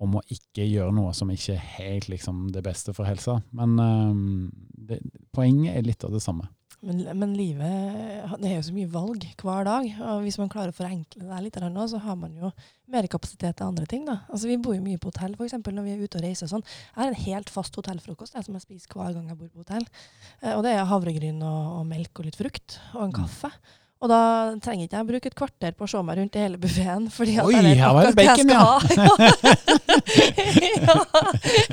om å ikke gjøre noe som ikke er helt liksom, det beste for helsa. Men um, det, poenget er litt av det samme. Men, men, livet det er jo så mye valg hver dag. og Hvis man klarer å forenkle det litt, så har man jo mer kapasitet til andre ting. da. Altså Vi bor jo mye på hotell for eksempel, når vi er ute og reiser. og sånn. Jeg har en helt fast hotellfrokost jeg, som jeg spiser hver gang jeg bor på hotell. Eh, og Det er havregryn og, og melk og litt frukt og en mm. Og da trenger ikke jeg bruke et kvarter på å se meg rundt i hele buffeen. Oi, her var det bacon, ja. ja.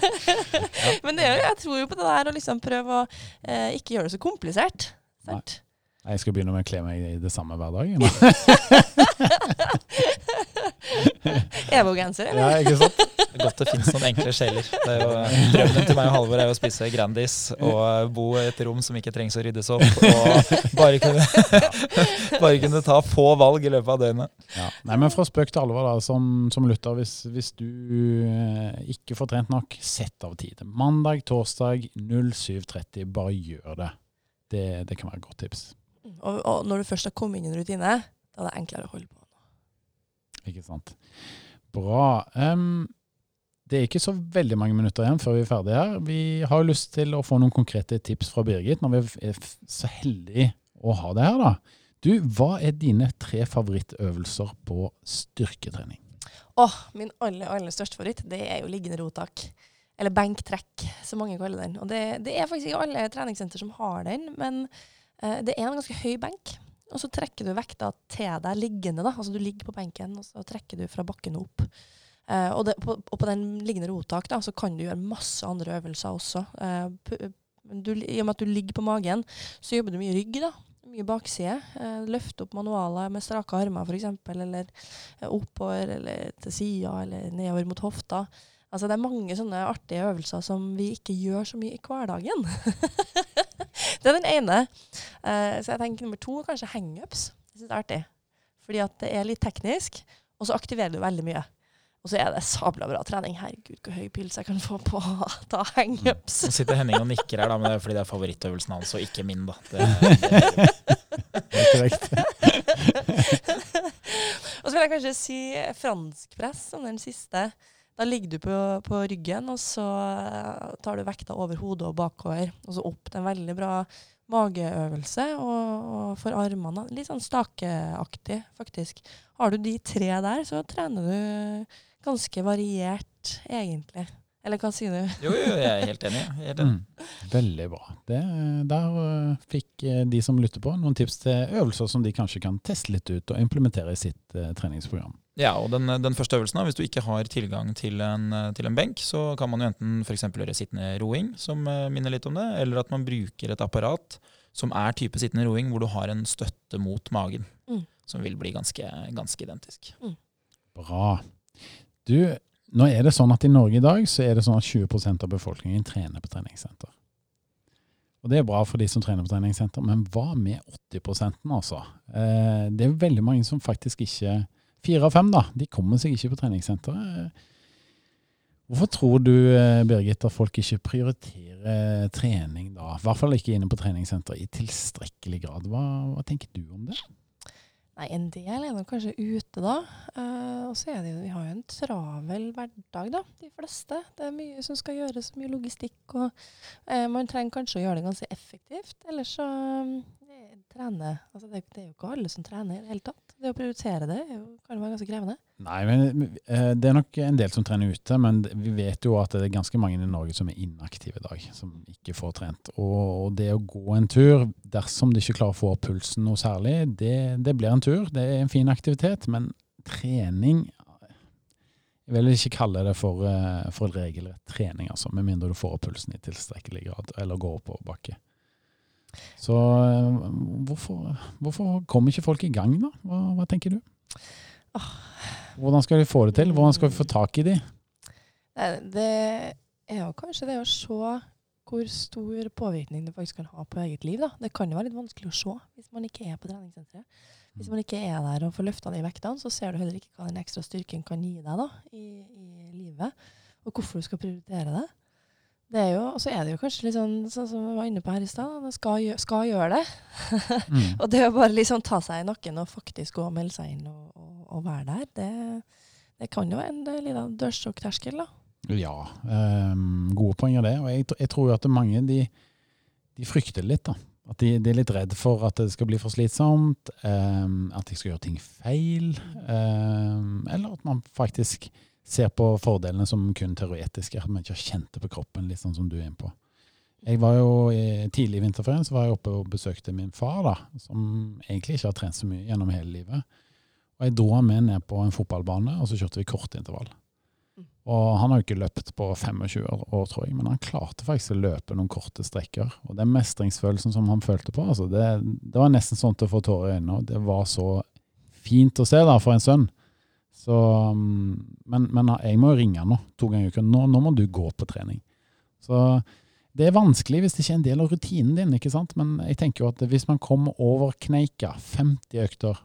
Men det, jeg tror jo på det der å liksom prøve å eh, ikke gjøre det så komplisert. Sant? Jeg skal begynne med å kle meg i det samme hver dag. Evo-genser, eller? Ja, ikke sant? Det godt det finnes noen enkle sjeler. Drømmen til meg og Halvor er å spise Grandis og bo i et rom som ikke trengs å ryddes opp. Og bare kunne, bare kunne ta få valg i løpet av døgnet. Ja. Nei, men Fra spøk til alvor, da, som, som lytter. Hvis, hvis, du eh, ikke får trent nok, sett av tid. Mandag, torsdag 07.30. Bare gjør det. det. Det kan være et godt tips. Og, og når du først har kommet inn i en rutine, da er det enklere å holde på. Ikke sant. Bra. Um, det er ikke så veldig mange minutter igjen før vi er ferdige her. Vi har lyst til å få noen konkrete tips fra Birgit, når vi er så heldige å ha det her. da. Du, Hva er dine tre favorittøvelser på styrketrening? Åh, oh, Min aller aller største favoritt det er jo liggende rotak. Eller benktrekk, som mange kaller den. Og det, det er faktisk ikke alle treningssenter som har den, men det er en ganske høy benk. Og så trekker du vekta til deg liggende. da, altså Du ligger på benken, og så trekker du fra bakken opp. Uh, og, det, på, og, på, den liggende rotak da, så kan du gjøre masse andre øvelser også. Uh, du, I og med at du ligger på magen, så jobber du mye rygg. da, Mye bakside. Uh, løfte opp manualer med strake armer f.eks., eller oppover eller til sida, eller nedover mot hofta. Altså Det er mange sånne artige øvelser som vi ikke gjør så mye i hverdagen. det er den ene. Uh, så jeg tenker nummer to kanskje hangups. Jeg synes det er artig. Fordi at det er litt teknisk, og så aktiverer du veldig mye. Og så er det sabla bra trening. Herregud, hvor høy pils jeg kan få på å ta hangups. Nå sitter Henning og nikker her, da, men det er fordi det er favorittøvelsen hans, og ikke min. da. Det, det, det er og så vil jeg kanskje si franskpress som den siste. Da ligger du på, på, ryggen, og så eh, tar du vekta over hodet og bakover. Og så opp. Det er en veldig bra mageøvelse. Og, og for armene litt sånn stakeaktig, faktisk. Har du de tre der, så trener du ganske variert, egentlig. Eller hva sier du? jo, jo, jeg er helt enig. Helt enig. Mm, veldig bra. Det, der uh, fikk uh, de som lytter på, noen tips til øvelser som de kanskje kan teste litt ut og implementere i sitt uh, treningsprogram. Ja, og den, den, første øvelsen, da, hvis du ikke har tilgang til en, til en benk, så kan man jo enten f.eks. gjøre sittende roing, som minner litt om det, eller at man bruker et apparat som er type sittende roing, hvor du har en støtte mot magen. Mm. Som vil bli ganske, ganske identisk. Mm. Bra. Du, nå er det sånn at I Norge i dag så er det sånn at 20% av befolkningen trener på treningssenter. Og Det er bra for de som trener på treningssenter, men hva med 80 altså? Eh, det er veldig mange som faktisk ikke Fire av fem da, de kommer seg ikke på treningssenteret. Hvorfor tror du eh, Birgit, at folk ikke prioriterer trening da? I hvert fall ikke inne på treningssenteret i tilstrekkelig grad. Hva, hva tenker du om det? Nei, En del er nok kanskje ute, da. Uh, og så er det jo Vi har jo en travel hverdag, da, de fleste. Det er mye som skal gjøres, mye logistikk. Og uh, man trenger kanskje å gjøre det ganske effektivt. Ellers så trene altså det, det, er jo ikke alle som trener i det hele tatt. Det å prioritere det jo, kan være ganske krevende. Nei, men eh, det er nok en del som trener ute, men vi vet jo at det er ganske mange i Norge som er inaktive i dag, som ikke får trent. Og det å gå en tur, dersom de ikke klarer å få opp pulsen noe særlig, det, det blir en tur. Det er en fin aktivitet, men trening jeg vil ikke kalle det for, eh, for regelrett trening, altså, med mindre du får opp pulsen i tilstrekkelig grad, eller går oppoverbakke. Så eh, hvorfor, hvorfor kommer ikke folk i gang, da? Hva, hva tenker du? Hvordan skal vi få det til? Hvordan skal vi få tak i de? Det er jo kanskje det å se hvor stor påvirkning det faktisk kan ha på eget liv. Da. Det kan jo være litt vanskelig å se hvis man ikke er på treningssenteret. Hvis man ikke er der og får løfta de vektene, så ser du heller ikke hva den ekstra styrken kan gi deg da, i, i livet, og hvorfor du skal prioritere det. Det er jo, og så er det jo kanskje litt sånn, sånn som vi var inne på her i stad, skal, skal, gjøre det. mm. og det å bare liksom ta seg i nakken og faktisk gå og melde seg inn og, og, og være der, det, det, kan jo være en liten dørstokkterskel, da. Ja, um, gode poenger det. Og jeg, jeg, tror jo at mange de, de frykter litt, da. At de, de, er litt redd for at det skal bli for slitsomt, um, at de skal gjøre ting feil. Um, eller at man faktisk ser på fordelene som kun teoretiske, at man ikke har kjent det på kroppen, litt sånn som du er inne på. Jeg var jo Tidlig i vinterferien så var jeg oppe og besøkte min far, da, som egentlig ikke har trent så mye gjennom hele livet. Og Jeg dro han med ned på en fotballbane, og så kjørte vi kortintervall. Mm. Og Han har jo ikke løpt på 25 år, tror jeg, men han klarte faktisk å løpe noen korte strekker. Og Den mestringsfølelsen som han følte på, altså det, det var nesten sånn til å få tårer i øynene. Det var så fint å se da for en sønn. Så, um, men, men, jeg må jo ringe nå to ganger i uka. Nå, nå, må du gå på trening. Så det er vanskelig hvis det ikke er en del av rutinen din. ikke sant? Men jeg tenker jo at hvis man kommer over kneika, 50 økter,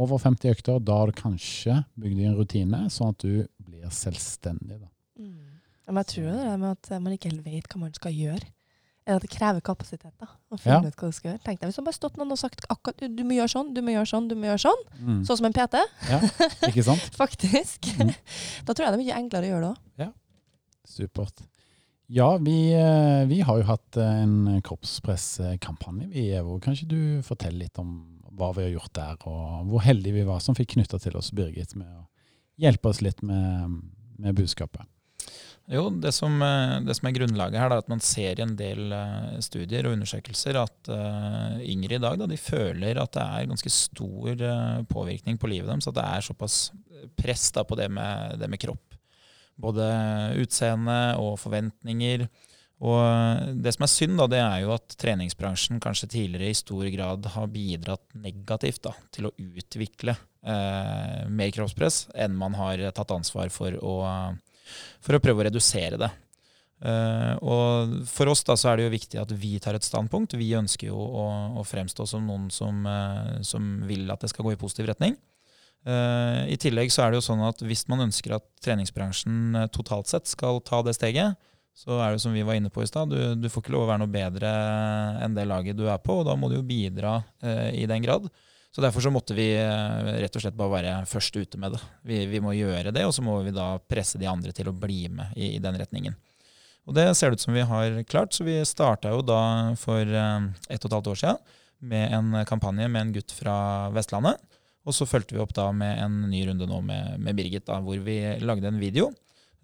over 50 økter, da har du kanskje bygd en rutine, sånn at du blir selvstendig. da. Mm. Men jeg tror det er med at man ikke helt vet hva man skal gjøre er at det krever kapasitet. da, å finne ja. ut hva du skal gjøre. Tenk deg Hvis det bare stått noen og sagt akkurat du må gjøre sånn, du må gjøre sånn, du må gjøre sånn. Mm. Sånn som en PT. Ja, ikke sant? Faktisk. Mm. Da tror jeg det er mye enklere å gjøre det òg. Ja, supert. Ja, vi, eh, vi, har jo hatt en kroppspresskampanje. i EVO. Kanskje du forteller litt om hva vi har gjort der, og hvor heldige vi var som fikk knytta til oss Birgit med å hjelpe oss litt med, med budskapet. Jo, det som, eh, det som, er grunnlaget her, er at man ser i en del uh, studier og undersøkelser at uh, yngre i dag da, de føler at det er ganske stor påvirkning på livet deres. At det er såpass press da, på det med, det med, kropp. Både utseende og forventninger. Og det som er synd, da, det er jo at treningsbransjen kanskje tidligere i stor grad har bidratt negativt da, til å utvikle mer kroppspress enn man har tatt ansvar for å for å prøve å redusere det. Uh, og For oss da så er det jo viktig at vi tar et standpunkt. Vi ønsker jo å, å fremstå som noen som, uh, som, vil at det skal gå i positiv retning. Uh, I tillegg så er det jo sånn at hvis man ønsker at treningsbransjen totalt sett skal ta det steget, så er det som vi var inne på i stad, du, du, får ikke lov å være noe bedre enn det laget du er på, og da må du jo bidra i den grad. Så Derfor så måtte vi eh, rett og slett bare være først ute med det. Vi, vi må gjøre det, og så må vi da presse de andre til å bli med i, i den retningen. Og Det ser det ut som vi har klart. Så vi starta jo da for eh, ett og et halvt år siden med en kampanje med en gutt fra Vestlandet. Og så fulgte vi opp da med en ny runde nå med, med Birgit, da, hvor vi lagde en video.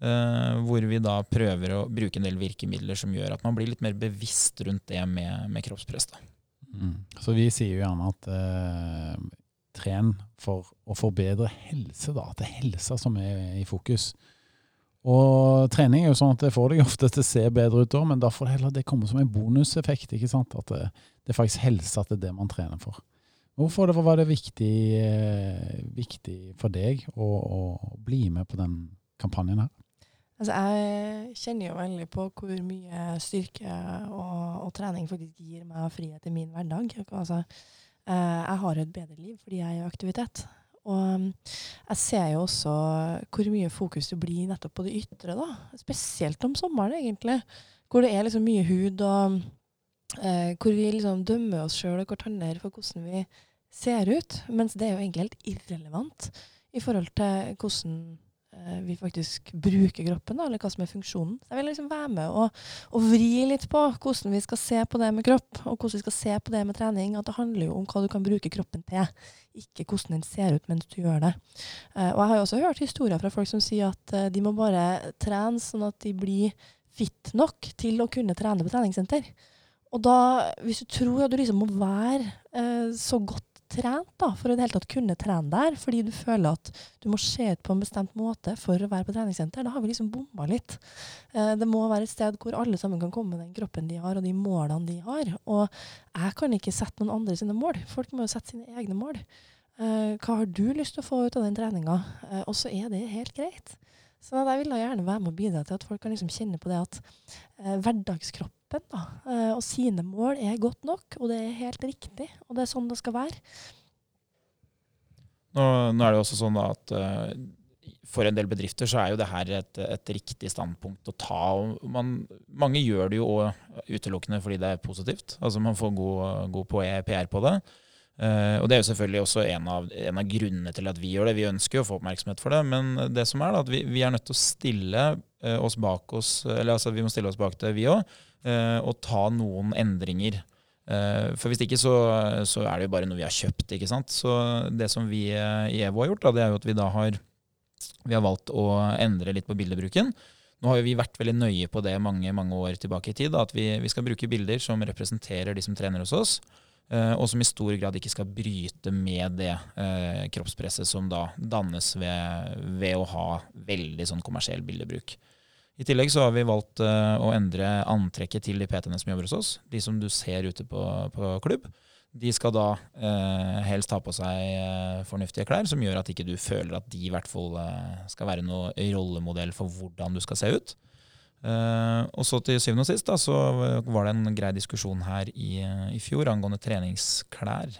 Uh, hvor vi da prøver å bruke en del virkemidler som gjør at man blir litt mer bevisst rundt det med, med kroppspress. da. Så vi sier jo gjerne at eh, tren for å forbedre helse, da. At det er helsa som er i fokus. Og trening er jo sånn at det får deg ofte til å se bedre ut, men da får det heller det komme som en bonuseffekt. ikke sant? At det, det er faktisk helse at det er det man trener for. Hvorfor var det viktig, eh, viktig for deg å, å, bli med på den kampanjen her? Altså, jeg kjenner jo veldig på hvor mye styrke og, og trening faktisk gir meg frihet i min hverdag. Altså, eh, jeg har et bedre liv fordi jeg er i aktivitet. Og um, jeg ser jo også hvor mye fokus det blir nettopp på det ytre, da. Spesielt om sommeren, egentlig. Hvor det er liksom mye hud, og eh, hvor vi liksom dømmer oss sjøl og hverandre for hvordan vi ser ut. Mens det er jo egentlig helt irrelevant i forhold til hvordan vi faktisk bruker kroppen, da, eller hva som er funksjonen. Så jeg vil liksom være med og, og vri litt på hvordan vi skal se på det med kropp, og hvordan vi skal se på det med trening. At det handler jo om hva du kan bruke kroppen til, ikke hvordan den ser ut mens du gjør det. Eh, og jeg har jo også hørt historier fra folk som sier at eh, de må bare trene sånn at de blir fit nok til å kunne trene på treningssenter. Og da, hvis du tror at du liksom må være eh, så godt trent da, for å det hele tatt kunne trene der, fordi du føler at du må se ut på en bestemt måte for å være på treningssenter, da har vi liksom bomma litt. Eh, det må være et sted hvor alle sammen kan komme med den kroppen de har, og de målene de har. Og jeg kan ikke sette noen andre sine mål. Folk må jo sette sine egne mål. Eh, hva har du lyst til å få ut av den treninga? Eh, og så er det helt greit. Så jeg vil da gjerne være med å bidra til at folk kan liksom kjenne på det at eh, hverdagskroppen da, eh, og sine mål er godt nok, og det er helt riktig. Og det er sånn det skal være. Nå, nå er det også sånn at uh, for en del bedrifter så er jo det her et, et riktig standpunkt å ta. man, Mange gjør det jo utelukkende fordi det er positivt. Altså Man får god, god PR på det. Uh, og Det er jo selvfølgelig også en av, en av, grunnene til at vi gjør det. Vi ønsker jo å få oppmerksomhet for det. Men det som er da, at vi, vi er nødt til å stille uh, oss bak oss, eller altså vi må stille oss bak det, vi òg, og ta noen endringer. For hvis ikke så, så, er det jo bare noe vi har kjøpt. ikke sant? Så det som vi i EVO har gjort, da, det er jo at vi da har vi har valgt å endre litt på bildebruken. Nå har jo vi vært veldig nøye på det mange mange år tilbake i tid. Da, at vi, vi, skal bruke bilder som representerer de som trener hos oss. Og som i stor grad ikke skal bryte med det eh, kroppspresset som da dannes ved, ved, å ha veldig sånn kommersiell bildebruk. I tillegg så har vi valgt uh, å endre antrekket til de PT-ene som jobber hos oss. De som du ser ute på, på klubb. De skal da helst ha på seg fornuftige klær, som gjør at ikke du føler at de i hvert fall skal være noe rollemodell for hvordan du skal se ut. Eh, og så til syvende og sist da, så var det en grei diskusjon her i, i fjor angående treningsklær.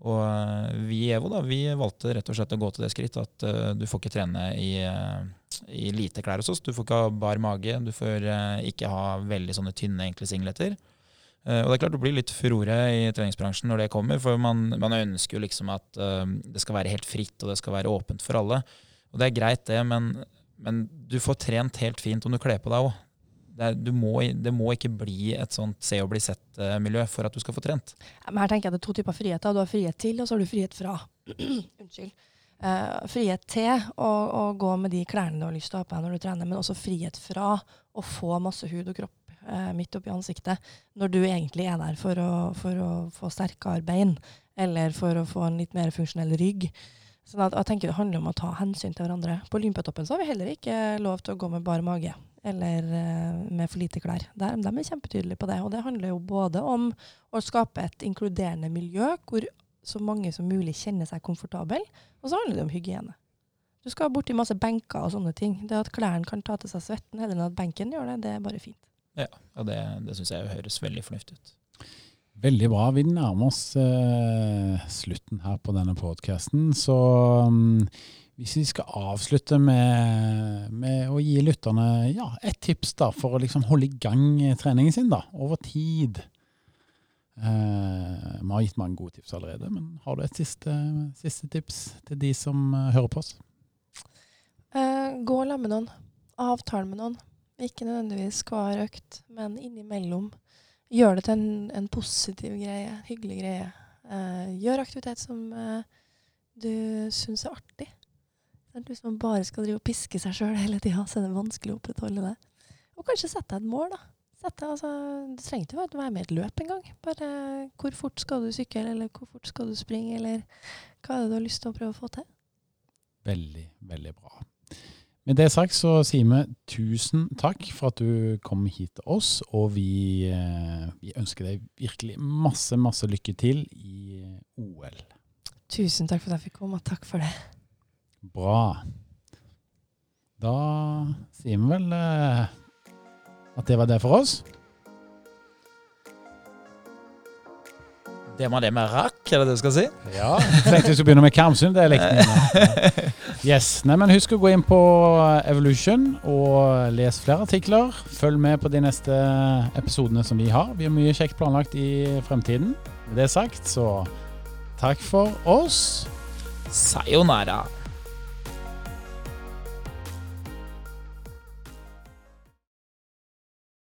Og uh, vi i EVO da, vi valgte rett og slett å gå til det skritt at uh, du får ikke trene i, i, lite klær hos oss. Du får ikke ha bar mage, du får ikke ha veldig sånne tynne, enkle singleter. og det er klart det blir litt furore i treningsbransjen når det kommer, for man, man ønsker jo liksom at det skal være helt fritt og det skal være åpent for alle. Og det er greit, det, men men du får trent helt fint om du kler på deg òg. Det, det, må ikke bli et sånt se og bli sett-miljø for at du skal få trent. Men her tenker jeg Det er to typer friheter. Du har frihet til, og så har du frihet fra. Unnskyld. Uh, frihet til å, å, gå med de klærne du har lyst til å ha på deg når du trener, men også frihet fra å få masse hud og kropp uh, midt oppi ansiktet når du egentlig er der for å, for å få sterkere bein, eller for å få en litt mer funksjonell rygg. Sånn at jeg tenker Det handler om å ta hensyn til hverandre. På Olympiatoppen så har vi heller ikke lov til å gå med bar mage eller uh, med for lite klær. Der, de er kjempetydelige på det. Og det handler jo både om å skape et inkluderende miljø hvor så mange som mulig kjenner seg komfortabel, og så handler det om hygiene. Du skal borti masse benker og sånne ting. Det At klærne kan ta til seg svetten heller enn at benken gjør det, det er bare fint. Ja, og det, det syns jeg høres veldig fornuftig ut. Veldig bra. Vi nærmer oss eh, slutten her på denne podkasten. Så um, hvis vi skal avslutte med, med å gi lytterne ja, et tips da, for å liksom holde i gang treningen sin da, over tid eh, Vi har gitt mange gode tips allerede, men har du et siste, siste tips til de som uh, hører på oss? Uh, gå la med noen. Avtale med noen. Ikke nødvendigvis hver økt, men innimellom gjør det til en, en positiv greie, hyggelig greie. Uh, gjør aktivitet som uh, du syns er artig. Hvis man bare skal drive og piske seg sjøl hele tida, så er det vanskelig å opprettholde det. Og kanskje sette deg et mål, da. Sette, altså, det trenger ikke være med i et løp engang. Bare hvor fort skal du sykle, eller hvor fort skal du springe, eller hva er det du har lyst til å prøve å få til? Veldig, veldig bra. Med det sagt så sier vi tusen takk for at du kom hit til oss, og vi, eh, vi ønsker deg virkelig masse, masse lykke til i OL. Tusen takk for at jeg fikk komme, og takk for det. Bra. Da sier vi vel eh, at det var det for oss. Det var det med rakk, er det det du skal si? Ja. Tenkte vi skulle begynne med Karmsund. Det likte jeg. Yes. Nei, men husk å gå inn på Evolution og les flere artikler. Følg med på de neste episodene som vi har. Vi har mye kjekt planlagt i fremtiden. Med det sagt, så takk for oss. Sayonara.